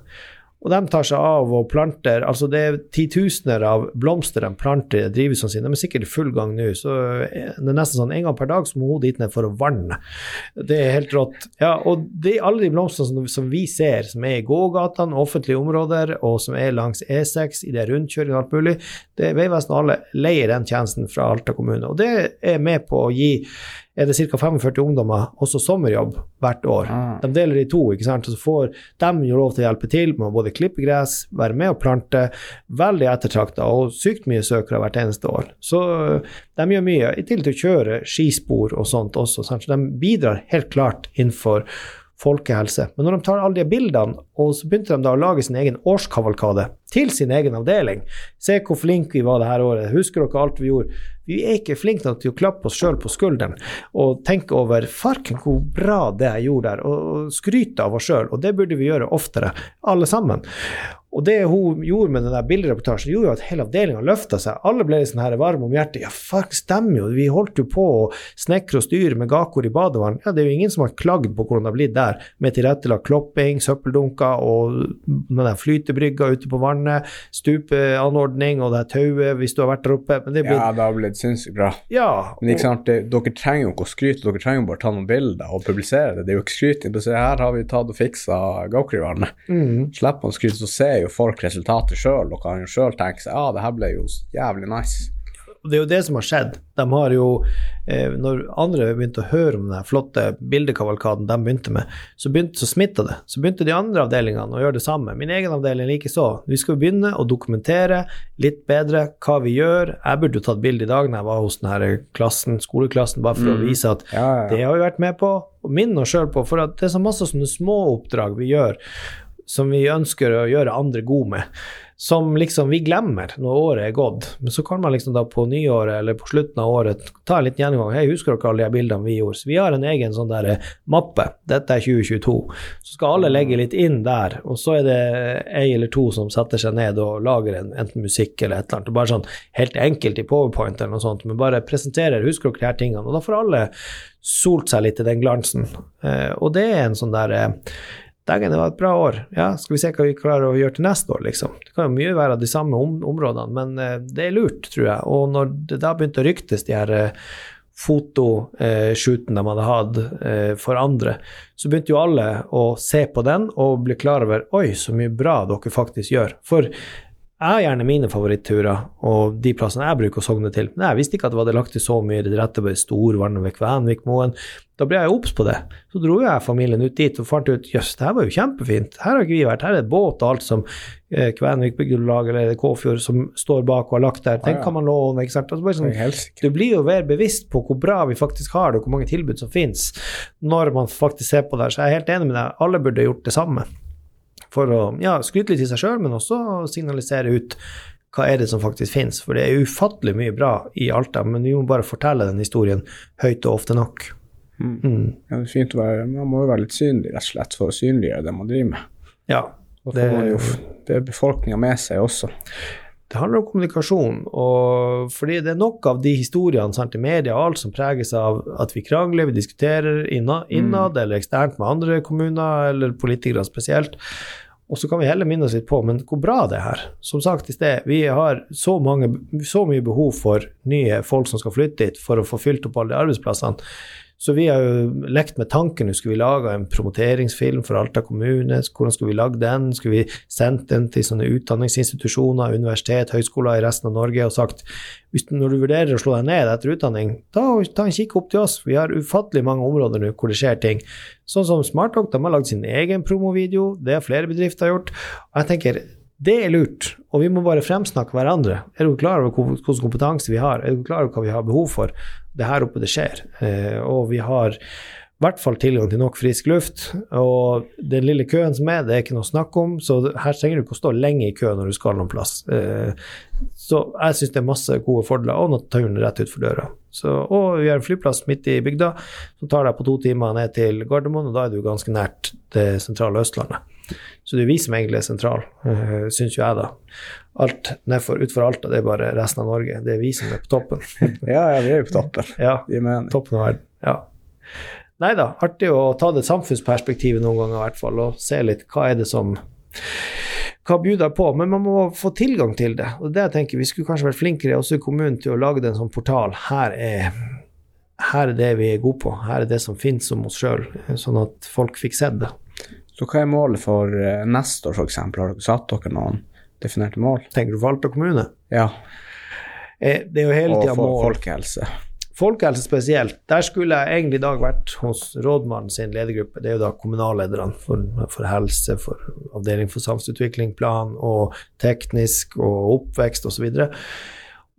Og de tar seg av og planter altså Det er titusener av blomster de planter i drivhusene sine. De er sikkert i full gang nå. så Det er nesten sånn en gang per dag så må hun dit ned for å vanne. Det er helt rått. Ja, og det, alle de blomstene som, som vi ser, som er i gågatene, offentlige områder, og som er langs E6, i det rundkjøringen og alt mulig, det er Vegvesenet og alle leier den tjenesten fra Alta kommune. Og det er med på å gi er det ca. 45 ungdommer også sommerjobb hvert år. Ah. De deler i to, ikke sant? så får de jo lov til å hjelpe til med å både klippe gress, være med og plante. Veldig ettertrakta og sykt mye søkere hvert eneste år. Så øh, de gjør mye, i tillegg til å kjøre skispor og sånt også. Sant? Så de bidrar helt klart innenfor folkehelse. Men når de tar alle de bildene, og så begynte de da å lage sin egen årskavalkade til sin egen avdeling Se hvor flinke vi var det her året. Husker dere alt vi gjorde? Vi er ikke flinke nok til å klappe oss sjøl på skulderen og tenke over farken hvor bra det jeg gjorde der, og skryte av oss sjøl. Og det burde vi gjøre oftere, alle sammen. Og det hun gjorde med den der bildereportasjen, gjorde jo at hele avdelinga løfta seg. Alle ble sånn her varme om hjertet. Ja, fuck, stemmer jo. Vi holdt jo på å snekre og styre med gakor i badevann. Ja, det er jo ingen som har klagd på hvordan det har blitt der, med tilrettelagt klopping, søppeldunker og med den flytebrygga ute på vannet, stupeanordning og det tauet hvis du har vært der oppe. Men det er Ja, det har blitt sinnssykt bra. Ja. Men ikke sant, det, dere trenger jo ikke å skryte, dere trenger jo bare ta noen bilder og publisere det. Det er jo ikke skryting. Se, her har vi tatt og fiksa Gokrivannet. Mm. man å skryte, så ser jo folk resultatet sjøl og kan jo sjøl tenke seg ja, det her ble jo jævlig nice. Det er jo det som har skjedd. De har jo, eh, Når andre begynte å høre om den flotte bildekavalkaden de begynte med, så, begynte, så smitta det. Så begynte de andre avdelingene å gjøre det samme. Min egen avdeling likeså. Vi skal begynne å dokumentere litt bedre hva vi gjør. Jeg burde jo tatt bilde i dag når jeg var hos denne klassen, skoleklassen, bare for å Mm. vise at Ja, ja, det har vi vært med på, og minne oss sjøl på. For det er så masse sånne små oppdrag vi gjør som vi ønsker å gjøre andre gode med. Som liksom vi glemmer når året er gått. Men så kan man liksom da på nyåret eller på slutten av året ta en liten gjennomgang. Hei, husker dere alle de bildene vi gjorde? Så vi har en egen sånn der eh, mappe. Dette er 2022. Så skal alle legge litt inn der, og så er det ei eller to som setter seg ned og lager en, enten musikk eller et eller annet. Bare sånn helt enkelt i powerpoint eller noe sånt, men bare presenterer. Husker dere de her tingene? Og da får alle solt seg litt i den glansen. Eh, og det er en sånn der eh, Dægen, det var et bra år. Ja, skal vi se hva vi klarer å gjøre til neste år, liksom. Det kan jo mye være av de samme om områdene, men eh, det er lurt, tror jeg. Og når det da begynte å ryktes, de her eh, fotoshootene de hadde hatt eh, for andre, så begynte jo alle å se på den og bli klar over Oi, så mye bra dere faktisk gjør. For har gjerne mine favoritturer og de plassene jeg bruker å sogne til. Men jeg visste ikke at det var lagt til så mye til rette ved Storvannet ved Kvenvikmoen. Da ble jeg obs på det. Så dro jeg familien ut dit og fant ut jøss, det her var jo kjempefint. Her har ikke vi vært. Her er det båt og alt som eh, Kvenvik bygdelag eller Kåfjord som står bak og har lagt der. Den ah, ja. kan man låne. ikke sant? Sånn, er du blir jo mer bevisst på hvor bra vi faktisk har det, og hvor mange tilbud som finnes, når man faktisk ser på det. her. Så jeg er helt enig med deg. Alle burde gjort det samme. For å ja, skryte litt i seg sjøl, men også signalisere ut hva er det som faktisk finnes. For det er ufattelig mye bra i Alta, men vi må bare fortelle den historien høyt og ofte nok. Mm. Mm. Ja, det er fint å være, Man må jo være litt synlig, rett og slett, for å synliggjøre det man driver med. Ja, Og Det- får jo det befolkninga med seg også. Det handler om kommunikasjon, og fordi det er nok av de historiene sant, i media alt som preges av at vi krangler, vi diskuterer innad, innad eller eksternt med andre kommuner eller politikere spesielt. Og så kan vi heller minne oss litt på men hvor bra det er her. Som sagt i sted, vi har så, mange, så mye behov for nye folk som skal flytte dit for å få fylt opp alle de arbeidsplassene. Så vi har jo lekt med tanken nå skulle vi lage en promoteringsfilm for Alta kommune. Hvordan skulle vi lage den? Skulle vi sendt den til sånne utdanningsinstitusjoner, universitet, høyskoler i resten av Norge og sagt når du vurderer å slå deg ned etter utdanning, ta, ta en kikk opp til oss. Vi har ufattelig mange områder nå hvor det skjer ting. Sånn som SmartDoc, de har lagd sin egen promovideo, det har flere bedrifter gjort. Og jeg tenker det er lurt, og vi må bare fremsnakke hverandre. Er du klar over hvilken kompetanse vi har? Er du klar over hva vi har behov for? Det er her oppe det skjer. Eh, og vi har i hvert fall tilgang til nok frisk luft. Og den lille køen som er, det er ikke noe snakk om, så her trenger du ikke å stå lenge i kø når du skal noen plass. Eh, så jeg syns det er masse gode fordeler, og naturen rett utfor døra. Så, og vi har en flyplass midt i bygda som tar deg på to timer ned til Gardermoen, og da er du ganske nært det sentrale Østlandet. Så det er vi som egentlig er sentral, uh, syns jo jeg, da. Alt nedfor, utfor Alta, det er bare resten av Norge. Det er vi som er på toppen. Ja, ja, vi er jo på toppen. Ja, toppen av verden. Ja. Nei da, artig å ta det samfunnsperspektivet noen ganger i hvert fall, og se litt hva er det som hva bjuder på, men man må få tilgang til det. Og det jeg tenker, Vi skulle kanskje vært flinkere også i kommunen til å lage en sånn portal. Her er, her er det vi er gode på, her er det som finnes om oss sjøl, sånn at folk fikk sett det. Så hva er målet for eh, neste år, f.eks.? Har dere satt dere noen definerte mål? Tenker du Alta kommune? Ja, Eh, Det er jo hele tida for Og folkehelse. Folkehelse spesielt. Der skulle jeg egentlig i dag vært hos rådmannen sin ledergruppe. Det er jo da kommunallederne for, for helse, for avdeling for samfunnsutvikling, plan og teknisk og oppvekst osv. Og,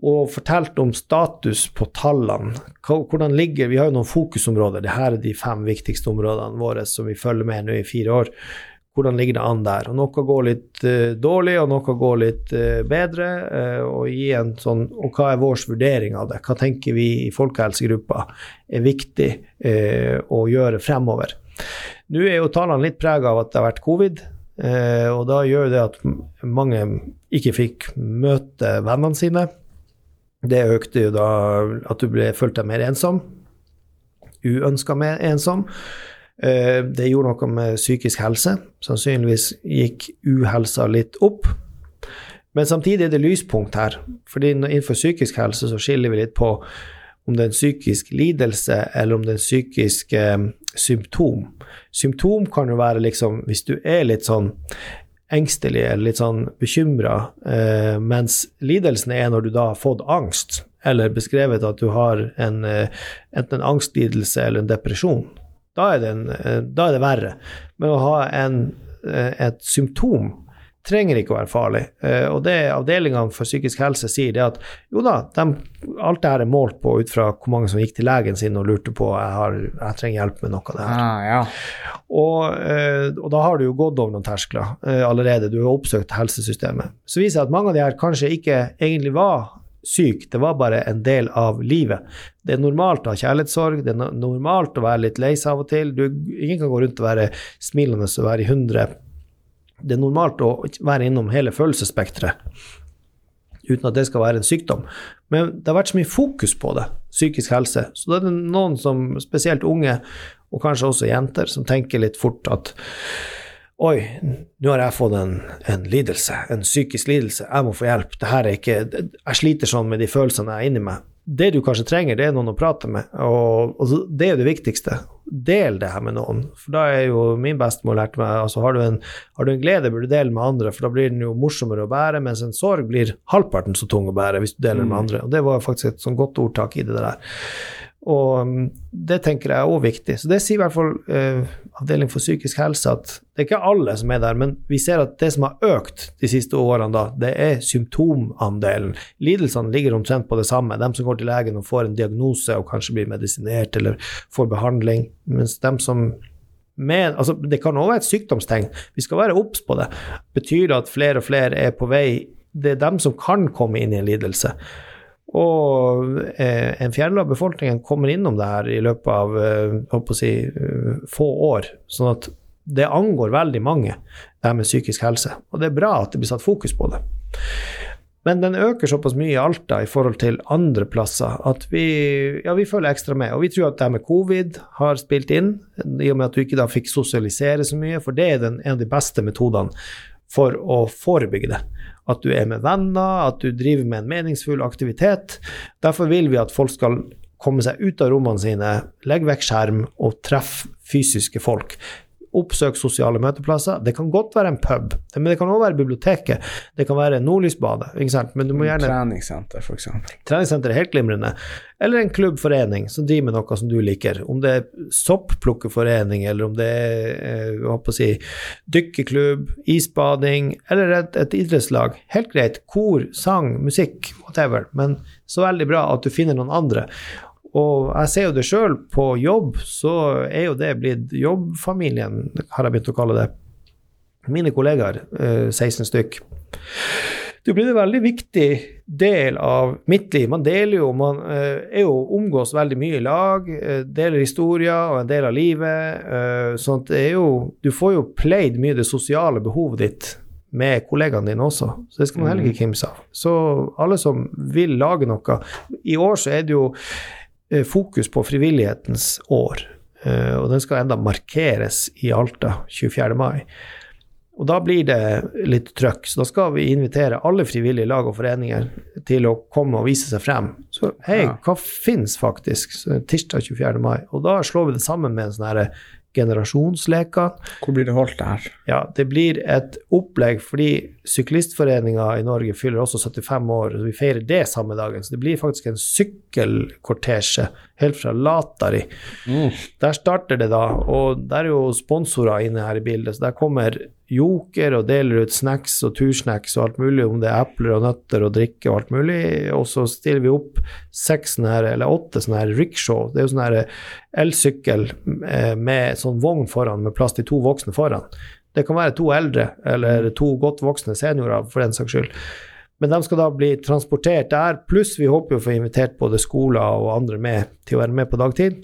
og fortalt om status på tallene. Hvordan ligger Vi har jo noen fokusområder. Dette er de fem viktigste områdene våre som vi følger med nå i fire år. Hvordan ligger det an der? Og Noe går litt uh, dårlig, og noe går litt uh, bedre. Uh, og, gi en sånn, og hva er vår vurdering av det? Hva tenker vi i folkehelsegruppa er viktig å gjøre fremover? Nå er jo tallene litt prega av at det har vært covid, og da gjør det at mange ikke fikk møte vennene sine. Det økte jo da at du ble, følte deg mer ensom. Uønska mer ensom. Eh, Det gjorde noe med psykisk helse. Sannsynligvis gikk uhelsa litt opp. Men samtidig er det lyspunkt her. fordi innenfor psykisk helse så skiller vi litt på om det er en psykisk lidelse eller om det er en psykisk eh, symptom. Symptom kan jo være liksom hvis du er litt sånn engstelig eller litt sånn bekymra, eh, mens lidelsen er når du da har fått angst, eller beskrevet at du har en, eh, enten en angstlidelse eller en depresjon. Da er det, en, eh, da er det verre. Men å ha en, eh, et symptom trenger ikke å være farlig. Eh, og det avdelingene for psykisk helse sier, det at jo da, de, alt det her er målt på ut fra hvor mange som gikk til legen sin og lurte på jeg, har, jeg trenger hjelp med noe av det her. Ah, ja. Og, eh, og da har du jo gått over noen terskler eh, allerede. Du har oppsøkt helsesystemet. Så viser det at mange av de her kanskje ikke egentlig var syke, det var bare en del av livet. Det er normalt å ha kjærlighetssorg, det er normalt å være litt lei seg av og til. Du, ingen kan gå rundt og være smilende og være i hundre. Det er normalt å være innom hele følelsesspekteret uten at det skal være en sykdom. Men det har vært så mye fokus på det, psykisk helse. Så da er det noen som, spesielt unge, og kanskje også jenter, som tenker litt fort at Oi, nå har jeg fått en, en lidelse, en psykisk lidelse, jeg må få hjelp. Det her er ikke, jeg sliter sånn med de følelsene jeg er inni meg. Det du kanskje trenger, det er noen å prate med, og, og det er jo det viktigste. Del det her med noen, for da er jo min bestemor lærte meg altså har du, en, har du en glede, bør du dele med andre, for da blir den jo morsommere å bære, mens en sorg blir halvparten så tung å bære hvis du deler med andre. Og det var faktisk et sånn godt ordtak i det der. Og um, det tenker jeg er òg viktig. Så det sier i hvert fall uh, Avdeling for psykisk helse at det er ikke alle som er der, men vi ser at det som har økt de siste årene, da, det er symptomandelen. Lidelsene ligger omtrent på det samme. De som går til legen og får en diagnose og kanskje blir medisinert eller får behandling, mens de som med, altså Det kan også være et sykdomstegn. Vi skal være obs på det. Betyr det at flere og flere er på vei det er dem som kan komme inn i en lidelse. Og eh, en fjerdedel av befolkningen kommer innom det her i løpet av å si, uh, få år. Sånn at det angår veldig mange, det her med psykisk helse. Og det er bra at det blir satt fokus på det. Men den øker såpass mye i Alta i forhold til andre plasser at vi, ja, vi følger ekstra med. Og vi tror at det her med covid har spilt inn, i og med at du ikke da fikk sosialisere så mye, for det er den, en av de beste metodene for å forebygge det. At du er med venner, at du driver med en meningsfull aktivitet. Derfor vil vi at folk skal komme seg ut av rommene sine, legge vekk skjerm og treffe fysiske folk. Oppsøk sosiale møteplasser. Det kan godt være en pub, men det kan også være biblioteket. Det kan være Nordlysbadet. ikke sant? Men du må gjerne Treningssenter, f.eks. Treningssenter er helt glimrende. Eller en klubbforening som driver med noe som du liker. Om det er soppplukkerforening, eller om det er eh, hva på å si, dykkerklubb, isbading, eller et, et idrettslag. Helt greit. Kor, sang, musikk, whatever. Men så veldig bra at du finner noen andre. Og jeg ser jo det sjøl, på jobb så er jo det blitt jobbfamilien, har jeg begynt å kalle det. Mine kollegaer, 16 eh, stykk. Det blir en veldig viktig del av mitt liv. Man deler jo, man uh, er jo omgås veldig mye i lag, uh, deler historier og en del av livet. Sånn at det er jo Du får jo played mye det sosiale behovet ditt med kollegaene dine også, så det skal man heller ikke mm. kimse av. Så alle som vil lage noe I år så er det jo Eh, fokus på frivillighetens år. Eh, og den skal enda markeres i Alta 24. mai. Og da blir det litt trøkk. Så da skal vi invitere alle frivillige lag og foreninger til å komme og vise seg frem. Så hei, hva finnes faktisk tirsdag 24. mai? Og da slår vi det sammen med en sånn herre generasjonsleker. Hvor blir det holdt det her? Ja, Det blir et opplegg fordi Syklistforeninga i Norge fyller også 75 år, og vi feirer det samme dagen. Så det blir faktisk en sykkelkortesje helt fra Latari. Mm. Der starter det da, og der er jo sponsorer inne her i bildet. Så der kommer Joker og deler ut snacks og tursnacks og alt mulig, om det er epler og nøtter og drikke og alt mulig. Og så stiller vi opp seks her, eller åtte sånne her rickshaw. Det er jo sånn her elsykkel eh, med sånn vogn foran med plass til to voksne foran. Det kan være to eldre eller to godt voksne seniorer, for den saks skyld. Men de skal da bli transportert der, pluss vi håper jo å få invitert både skoler og andre med til å være med på dagtid.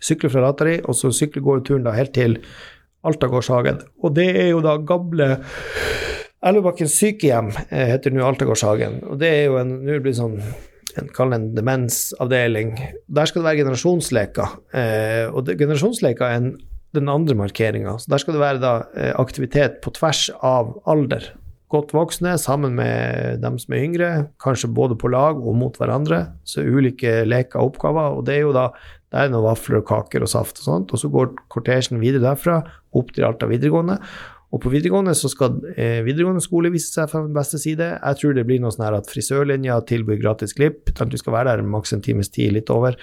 Sykle fra Ratari, og så sykle går turen da helt til Altagårdshagen. Og det er jo da gamle Elvebakken sykehjem eh, heter nå Altagårdshagen. Og det er jo en Nå blir det sånn en, kall en demensavdeling. Der skal det være generasjonsleker. Eh, og generasjonsleker er en, den andre markeringa. Så der skal det være da, eh, aktivitet på tvers av alder. Godt voksne sammen med dem som er yngre, kanskje både på lag og mot hverandre. Så ulike leker og oppgaver. Og det er jo da der er noen vafler og kaker og saft og sånt. Og så går kortesjen videre derfra opp til Alta videregående. Og på videregående så skal eh, videregående skole vise seg fra den beste side. Jeg tror det blir noe sånn her at frisørlinja tilbyr gratis klipp. Du skal være der maks en times tid, litt over.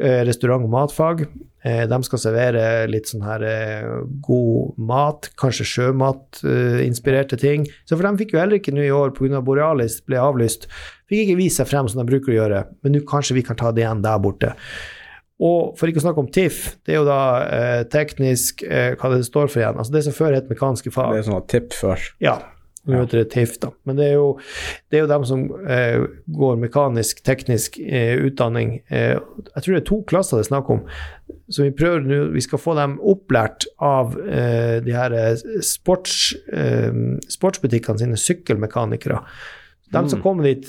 Eh, restaurant- og matfag. Eh, de skal servere litt sånn her eh, god mat, kanskje sjømatinspirerte ting. Så for de fikk jo heller ikke nå i år pga. Borealis ble avlyst. Fikk ikke vist seg frem som de bruker å gjøre, men nå kanskje vi kan ta det igjen der borte. Og for ikke å snakke om TIFF, det er jo da eh, teknisk eh, Hva det står for igjen? Altså det som før het mekaniske fag. Det er sånn at TIP før. Ja. Nå heter det TIFF, da. Men det er jo, det er jo dem som eh, går mekanisk, teknisk eh, utdanning. Eh, jeg tror det er to klasser det er snakk om. Så vi prøver nå Vi skal få dem opplært av eh, de her sports, sportsbutikkene sine sykkelmekanikere. De som mm. kommer dit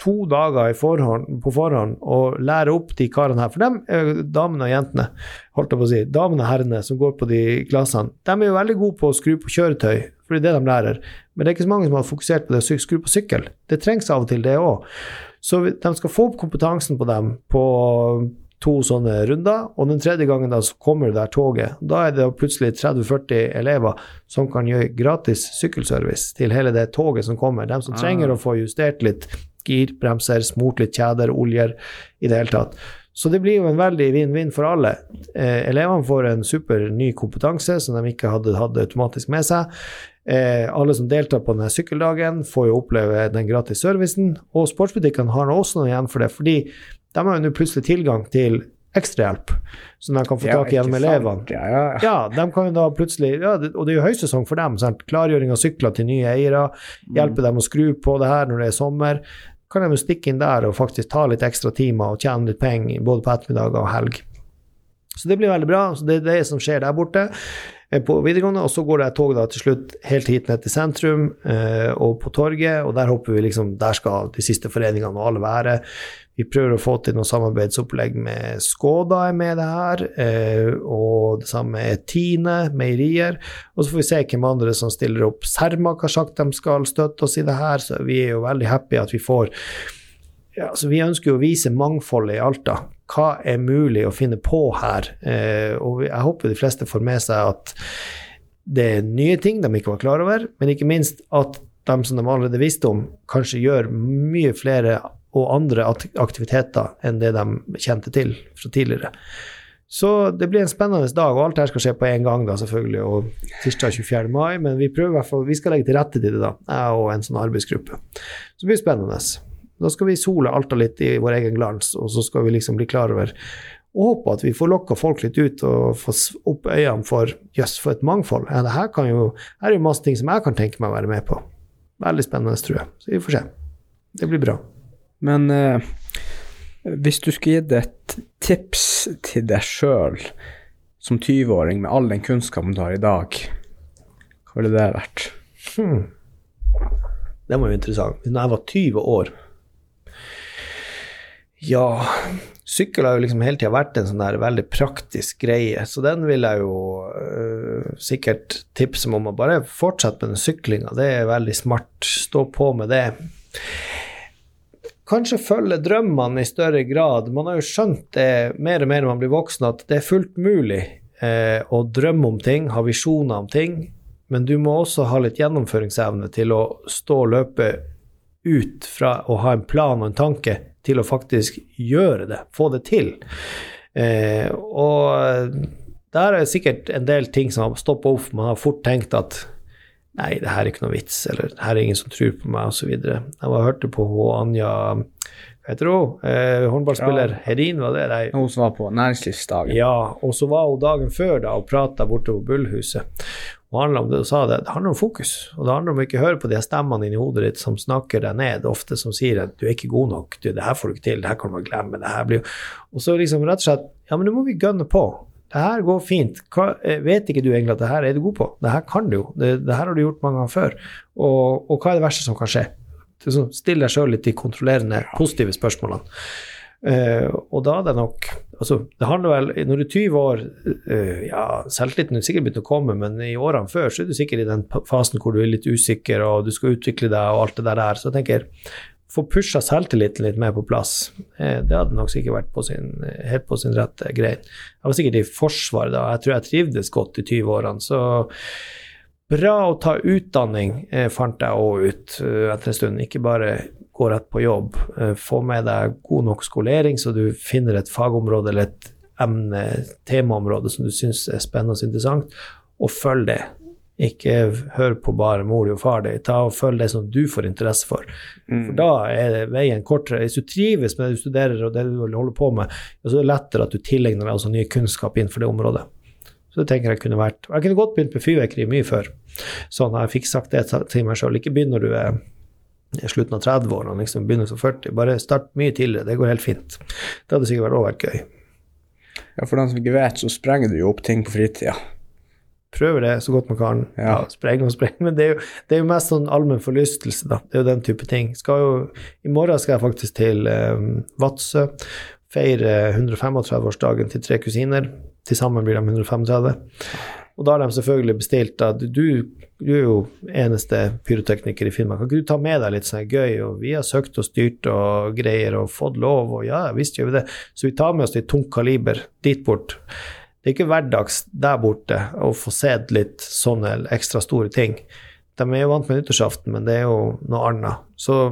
to dager forhånd, på forhånd og lærer opp de karene her, for dem er damene og jentene, holdt jeg på å si, damene og herrene som går på de klassene, de er jo veldig gode på å skru på kjøretøy, for det er det de lærer. Men det er ikke så mange som har fokusert på det å skru på sykkel. Det trengs av og til, det òg. Så de skal få opp kompetansen på dem på to sånne runder, og den tredje gangen da så kommer det der toget. Da er det plutselig 30-40 elever som kan gjøre gratis sykkelservice til hele det toget som kommer. De som trenger ah. å få justert litt gir, bremser, smurt litt kjeder, oljer, i det hele tatt. Så det blir jo en veldig vinn-vinn for alle. Eh, elevene får en super ny kompetanse som de ikke hadde hatt automatisk med seg. Eh, alle som deltar på denne sykkeldagen, får jo oppleve den gratis servicen. Og sportsbutikkene har nå også noe igjen for det, fordi de har jo nå plutselig tilgang til ekstrahjelp som de kan få tak i gjennom elevene. Ja, ja, ja. De kan jo da plutselig, ja, og det er jo høysesong for dem. Sant? Klargjøring av sykler til nye eiere, hjelpe dem å skru på det her når det er sommer. Kan de jo stikke inn der og faktisk ta litt ekstra timer og tjene litt penger både på ettermiddag og helg. Så det blir veldig bra. Så det er det som skjer der borte på videregående. Og så går det tog da til slutt helt hit ned til sentrum eh, og på torget, og der håper vi liksom Der skal de siste foreningene og alle være. Vi prøver å få til noe samarbeidsopplegg med Skoda er med det her, eh, og det samme er Tine, meierier. Og så får vi se hvem andre som stiller opp. Cermaq har sagt de skal støtte oss i det her, så vi er jo veldig happy at vi får ja, så Vi ønsker jo å vise mangfoldet i Alta. Hva er mulig å finne på her? Eh, og jeg håper de fleste får med seg at det er nye ting de ikke var klar over, men ikke minst at de som de allerede visste om, kanskje gjør mye flere og andre aktiviteter enn det de kjente til fra tidligere. Så det blir en spennende dag, og alt her skal skje på én gang, da, selvfølgelig, og tirsdag 24. mai. Men vi prøver vi skal legge til rette til det, da, jeg og en sånn arbeidsgruppe. Så det blir spennende. Da skal vi sole Alta litt i vår egen glans, og så skal vi liksom bli klar over og håpe at vi får lokka folk litt ut og få opp øynene for jøss, for et mangfold. Ja, det her, kan jo, her er jo masse ting som jeg kan tenke meg å være med på. Veldig spennende, tror jeg. Så vi får se. Det blir bra. Men eh, hvis du skulle gitt et tips til deg sjøl som 20-åring med all den kunnskapen du har i dag, hva ville det vært? Hmm. Det var jo interessant. Når jeg var 20 år Ja, sykkel har jo liksom hele tida vært en sånn der veldig praktisk greie, så den vil jeg jo øh, sikkert tipse om å bare fortsette med den syklinga. Det er veldig smart. Stå på med det. Kanskje følge drømmene i større grad. Man har jo skjønt det mer og mer når man blir voksen, at det er fullt mulig eh, å drømme om ting, ha visjoner om ting, men du må også ha litt gjennomføringsevne til å stå og løpe ut fra å ha en plan og en tanke til å faktisk gjøre det, få det til. Eh, og der er sikkert en del ting som har stoppa opp. Man har fort tenkt at nei, det her er ikke noe vits, eller det her er ingen som tror på meg, osv. Jeg var, hørte på hun Anja hva heter hun? Eh, håndballspiller Ja. Herin, var det? Nei, Hun som var på næringslivsdagen. ja, og så var hun dagen før da og prata borte på Bullhuset. Og handla om sa det, det handler om fokus. Og det handler om å ikke høre på de stemmene inni hodet ditt som snakker deg ned, ofte som sier at du er ikke god nok, du, det her får du ikke til, det her kan du glemme, det her blir Og så liksom rett og slett Ja, men nå må vi gønne på. Det her går fint. Hva, eh, vet ikke du egentlig at det her er du god på? Det her kan du jo. Det, det her har du gjort mange ganger før. Og, og hva er det verste som kan skje? Still deg sjøl litt de kontrollerende, positive spørsmålene. Eh, og da er det nok altså, det handler vel, Når du er 20 år uh, ja, Selvtilliten er sikkert begynt å komme, men i årene før så er du sikkert i den fasen hvor du er litt usikker og du skal utvikle deg og alt det der. der. Så jeg tenker få pusha selvtilliten litt mer på plass. Uh, det hadde nok sikkert vært på sin, helt på sin rette grein. Jeg var sikkert i Forsvaret da. Jeg tror jeg trivdes godt i 20-årene. så Bra å ta utdanning, fant jeg òg ut etter en stund. Ikke bare gå rett på jobb. Eh, få med deg god nok skolering, så du finner et fagområde eller et emne, temaområde som du syns er spennende og interessant, og følg det. Ikke hør på bare mor og far din. Ta og Følg det som du får interesse for. For da er veien kortere. Hvis du trives med det du studerer og det du holder på med, så er det lettere at du tilegner deg også ny kunnskap innenfor det området. Så det tenker jeg kunne vært Jeg kunne godt begynt med fyrverkeri mye før. Sånn jeg fikk sagt det til meg sjøl. Ikke begynn når du er slutten av 30-årene, liksom begynnelsen av 40. Bare start mye tidligere. Det går helt fint. Det hadde sikkert også vært gøy. Ja, for den som ikke vet, så sprenger du jo opp ting på fritida. Prøver det så godt man kan. Ja. Ja, spreng og spreng. Men det er, jo, det er jo mest sånn allmenn forlystelse, da. Det er jo den type ting. Jo, I morgen skal jeg faktisk til eh, Vadsø. Feire 135-årsdagen til tre kusiner. Til sammen blir de 135. Og da har de selvfølgelig bestilt at du, du er jo eneste pyrotekniker i Finnmark. Kan ikke du ta med deg litt sånn gøy? Og vi har søkt og styrt og greier og fått lov, og ja, visst gjør vi det. Så vi tar med oss litt tungt kaliber dit bort. Det er ikke hverdags der borte å få sett litt sånne ekstra store ting. De er jo vant med nyttårsaften, men det er jo noe annet. Så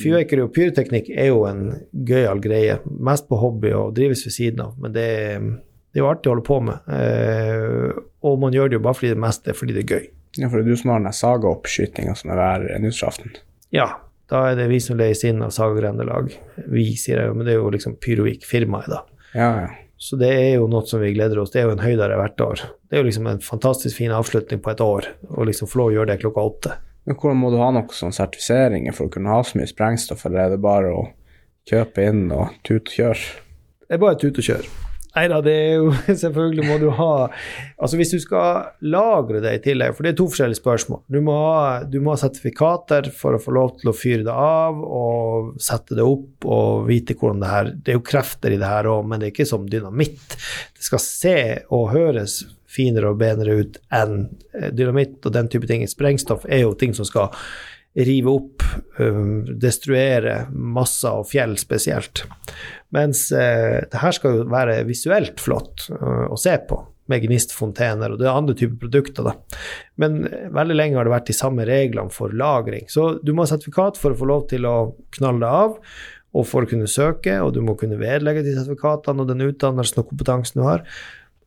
fyrverkeri og pyroteknikk er jo en gøyal greie. Mest på hobby og drives ved siden av, men det er, det er jo artig å holde på med. Eh, og man gjør det jo bare fordi det meste er fordi det er gøy. Ja, for det er du som har den sagaoppskytinga som er hver nyttårsaften. Ja, da er det vi som leies inn av Saga Grendelag. Vi, sier jeg jo, men det er jo liksom Pyrovik, firmaet, da. Ja, ja. Så det er jo noe som vi gleder oss Det er jo en høydere hvert år. Det er jo liksom en fantastisk fin avslutning på et år, å liksom få lov å gjøre det klokka åtte. Men hvordan må du ha noen sånne sertifiseringer for å kunne ha så mye sprengstoff, eller er det bare å kjøpe inn og tute og kjøre? Det er bare tute og kjør. Nei da, det er jo Selvfølgelig må du ha Altså hvis du skal lagre det i tillegg, for det er to forskjellige spørsmål. Du må ha, du må ha sertifikater for å få lov til å fyre det av og sette det opp og vite hvordan det her Det er jo krefter i det her òg, men det er ikke som dynamitt. Det skal se og høres finere og bedre ut enn eh, dynamitt og den type ting. Sprengstoff er jo ting som skal rive opp, destruere masser og fjell spesielt. Mens uh, det her skal jo være visuelt flott uh, å se på, med gnistfontener, og det er andre typer produkter, da. Men veldig lenge har det vært de samme reglene for lagring. Så du må ha sertifikat for å få lov til å knalle det av, og for å kunne søke, og du må kunne vedlegge de sertifikatene og den utdannelsen og kompetansen du har.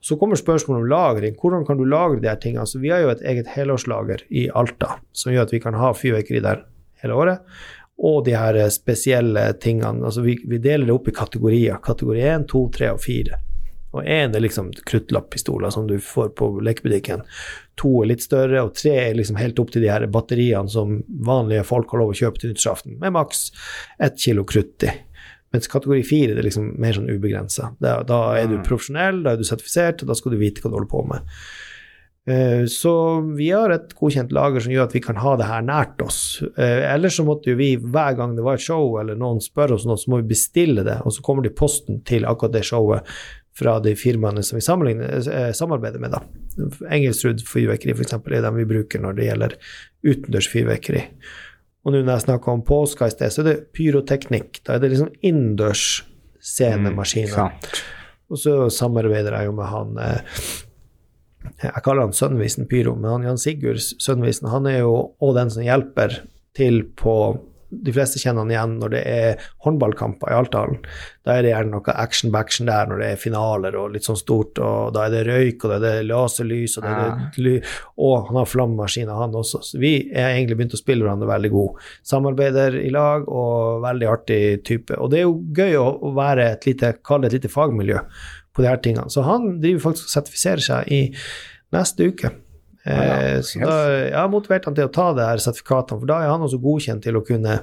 Så kommer spørsmålet om lagring. Hvordan kan du lagre de her tingene? Så vi har jo et eget helårslager i Alta, som gjør at vi kan ha fyrverkeri der hele året. Og de her spesielle tingene. Altså vi, vi deler det opp i kategorier. Kategori 1, 2, 3 og 4. Og én er liksom kruttlapppistoler som du får på lekebutikken. To er litt større, og tre er liksom helt opp til de her batteriene som vanlige folk har lov å kjøpe til nyttårsaften, med maks ett kilo krutt i. Mens kategori fire er liksom mer sånn ubegrensa. Da, er du profesjonell, da er du sertifisert, og da skal du vite hva du holder på med. Uh, så vi har et godkjent lager som gjør at vi kan ha det her nært oss. Uh, ellers så måtte jo vi hver gang det var et show eller noen spør oss noe, så må vi bestille det, og så kommer det i posten til akkurat det showet fra de firmaene som vi uh, samarbeider med. da. Engelsrud fyrverkeri f.eks. er dem vi bruker når det gjelder utendørs fyrverkeri. Og nå når jeg snakker om påska i sted, så er det pyroteknikk. Da er det liksom innendørs scenemaskiner. Mm, og så samarbeider jeg jo med han eh, Jeg kaller han Sønnvisen Pyro, men han Jan Sigurd Sønnvisen han er jo òg den som hjelper til på de fleste kjenner han igjen når det er håndballkamper i Altdalen. Da er det gjerne noe action-baction der når det er finaler og litt sånn stort, og da er det røyk, og da er det laserlys, og, det det og han har flammemaskiner, han også. Så vi er egentlig begynt å spille hverandre veldig god. Samarbeider i lag og veldig artig type. Og det er jo gøy å, være et lite, kalle det et lite fagmiljø på de her tingene. Så han driver faktisk og sertifiserer seg i neste uke. Eh, så da, har motivert han til å ta det her sertifikatene, for da er han også godkjent til å kunne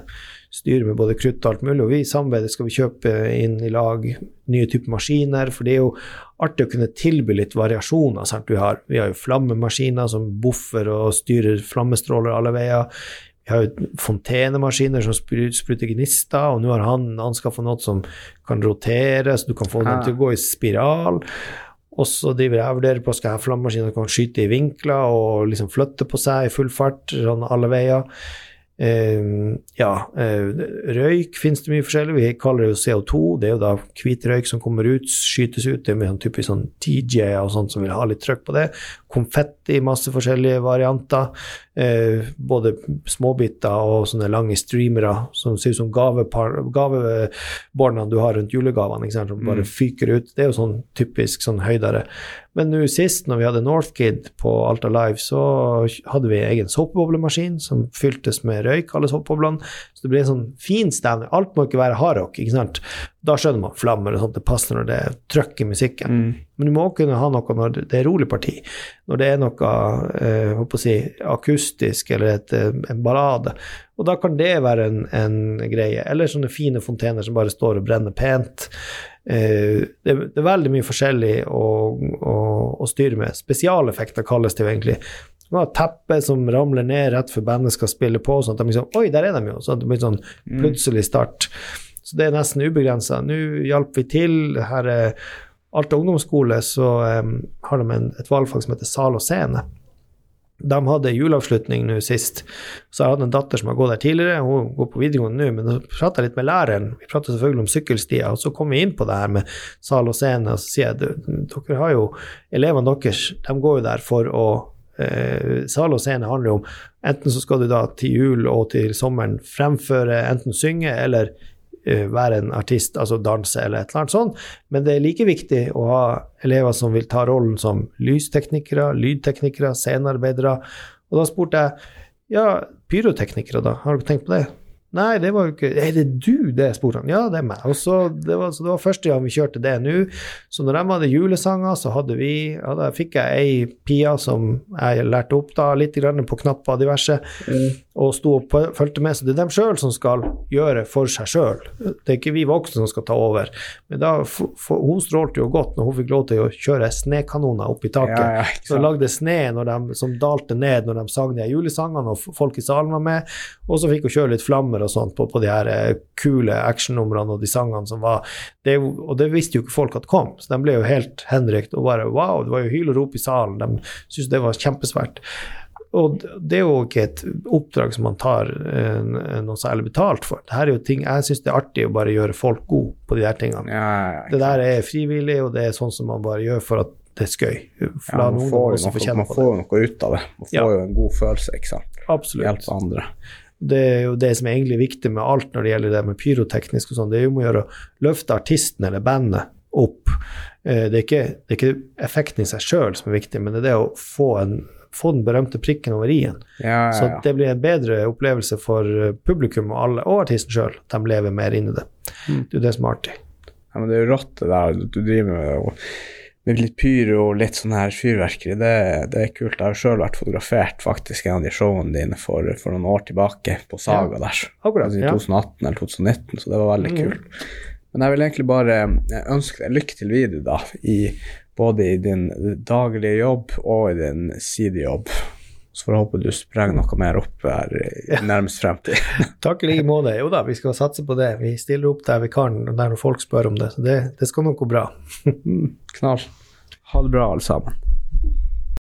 styre med både krutt og alt mulig. Og vi i samarbeidet skal vi kjøpe inn i lag nye typer maskiner, for det er jo artig å kunne tilby litt variasjoner. Sant? Vi, har, vi har jo flammemaskiner som buffer og styrer flammestråler alle veier. Vi har jo fontenemaskiner som spruter gnister, og nå har han anskaffa noe som kan rotere, så du kan få dem til å gå i spiral. Og så driver jeg og vurderer på skal jeg ha flammemaskiner som kan skyte i vinkler og liksom flytte på seg i full fart sånn alle veier. Uh, ja, uh, røyk finnes det mye forskjellig. Vi kaller det jo CO2. Det er jo da hvit røyk som kommer ut, skytes ut. Det er mye sånn typisk sånn DJ og sånt som vil ha litt trøkk på det. Konfetti, masse forskjellige varianter. Uh, både småbiter og sånne lange streamere som ser ut som gavebåndene du har rundt julegavene, som bare mm. fyker ut. Det er jo sånn typisk sånn høydere. Men nå sist, når vi hadde Northkid på Alta Live, så hadde vi egen såpeboblemaskin som fyltes med røyk, alle såpeboblene. Så det ble en sånn fin stemning. Alt må ikke være hardrock, ikke sant. Da skjønner man flammer og sånt, det passer når det er trøkk i musikken. Mm. Men du må kunne ha noe når det er rolig parti. Når det er noe eh, å si, akustisk eller et, eh, en ballade. Og da kan det være en, en, greie. Eller sånne fine fontener som bare står og brenner pent. Eh, det, det, er veldig mye forskjellig å, å, å styre med. Spesialeffekter kalles det jo egentlig. Du har teppe som ramler ned rett før bandet skal spille på, sånn at de liksom Oi, der er de jo! Sånn det blir sånn mm. plutselig start. Så det er nesten ubegrensa. Nå hjalp vi til. Her er Alta ungdomsskole så um, har de en, et valgfag som heter sal og scene. De hadde juleavslutning nå sist. Så jeg hadde en datter som har gått der tidligere, hun går på videregående nå, men så prata jeg litt med læreren. Vi prata selvfølgelig om sykkelstier, og så kom vi inn på det her med sal og scene, og så sier jeg dere har jo Elevene deres de går jo der for å eh, Sal og scene handler jo om enten så skal du da til jul og til sommeren fremføre, enten synge eller være en artist, altså danse eller et eller annet sånt. Men det er like viktig å ha elever som vil ta rollen som lysteknikere, lydteknikere, scenearbeidere. Og da spurte jeg ja, pyroteknikere, da, har dere tenkt på det? Nei, det var jo ikke Er det du, det? spurte han. Ja, det er meg. Og så, det, var, så det var første gang vi kjørte det nå. Så når de hadde julesanger, så hadde vi ja, Da fikk jeg ei pia som jeg lærte opp da, litt grann på knapper og diverse, og sto og fulgte med. Så det er dem sjøl som skal gjøre for seg sjøl. Det er ikke vi voksne som skal ta over. Men da, for, for, hun strålte jo godt når hun fikk lov til å kjøre snekanoner opp i taket. Ja, ja, så lagde sne når de, som dalte ned når de sang de julesangene, og folk i salen var med. Og så fikk hun kjøre litt flammer og sånt på, på de her eh, kule actionnumrene og de sangene som var det, Og det visste jo ikke folk at kom, så de ble jo helt henrykt og bare wow, det var jo hyl og rop i salen. De syntes det var kjempesvært. Og det er jo ikke et oppdrag som man tar eh, noe særlig betalt for. Det her er jo ting, Jeg syns det er artig å bare gjøre folk gode på de der tingene. Ja, ja, Det der er frivillig, og det er sånn som man bare gjør for at det er skøy. For ja, man får, noe, man får jo noe ut av det. Man får jo en god følelse, ikke sant. Absolutt. Hjelpe andre. Det er jo det som er egentlig viktig med alt når det gjelder det med pyroteknisk og sånn, det er jo om å gjøre å løfte artisten eller bandet opp. Eh, Det er ikke, det er ikke effekten i seg sjøl som er viktig, men det er det å få, en, få den berømte prikken over i-en. Ja, Så ja, Så det blir en bedre opplevelse for eh, publikum og alle, og artisten sjøl. De lever mer inn i det. Mm. Det er jo det som er artig. ja. Men det er jo rått, det der. Du driver med, og- med litt pyro og litt sånn her fyrverkeri. Det, det er kult. Jeg har sjøl vært fotografert faktisk en av de showene dine for, for noen år tilbake på Saga der. Akkurat, Altså i ja. 2018 eller 2019, så det var veldig Mm. kult. Men jeg vil egentlig bare ønske deg lykke til videre, da, i, både i din daglige jobb og i din sidejobb. Så får jeg håpe du sprenger noe mer opp her i nærmest fremtid. Takk i like måte. Jo da, vi skal satse på det. Vi stiller opp der vi kan når folk spør om det. Så det, det skal nok gå bra. Knall. Ha det bra, alle sammen.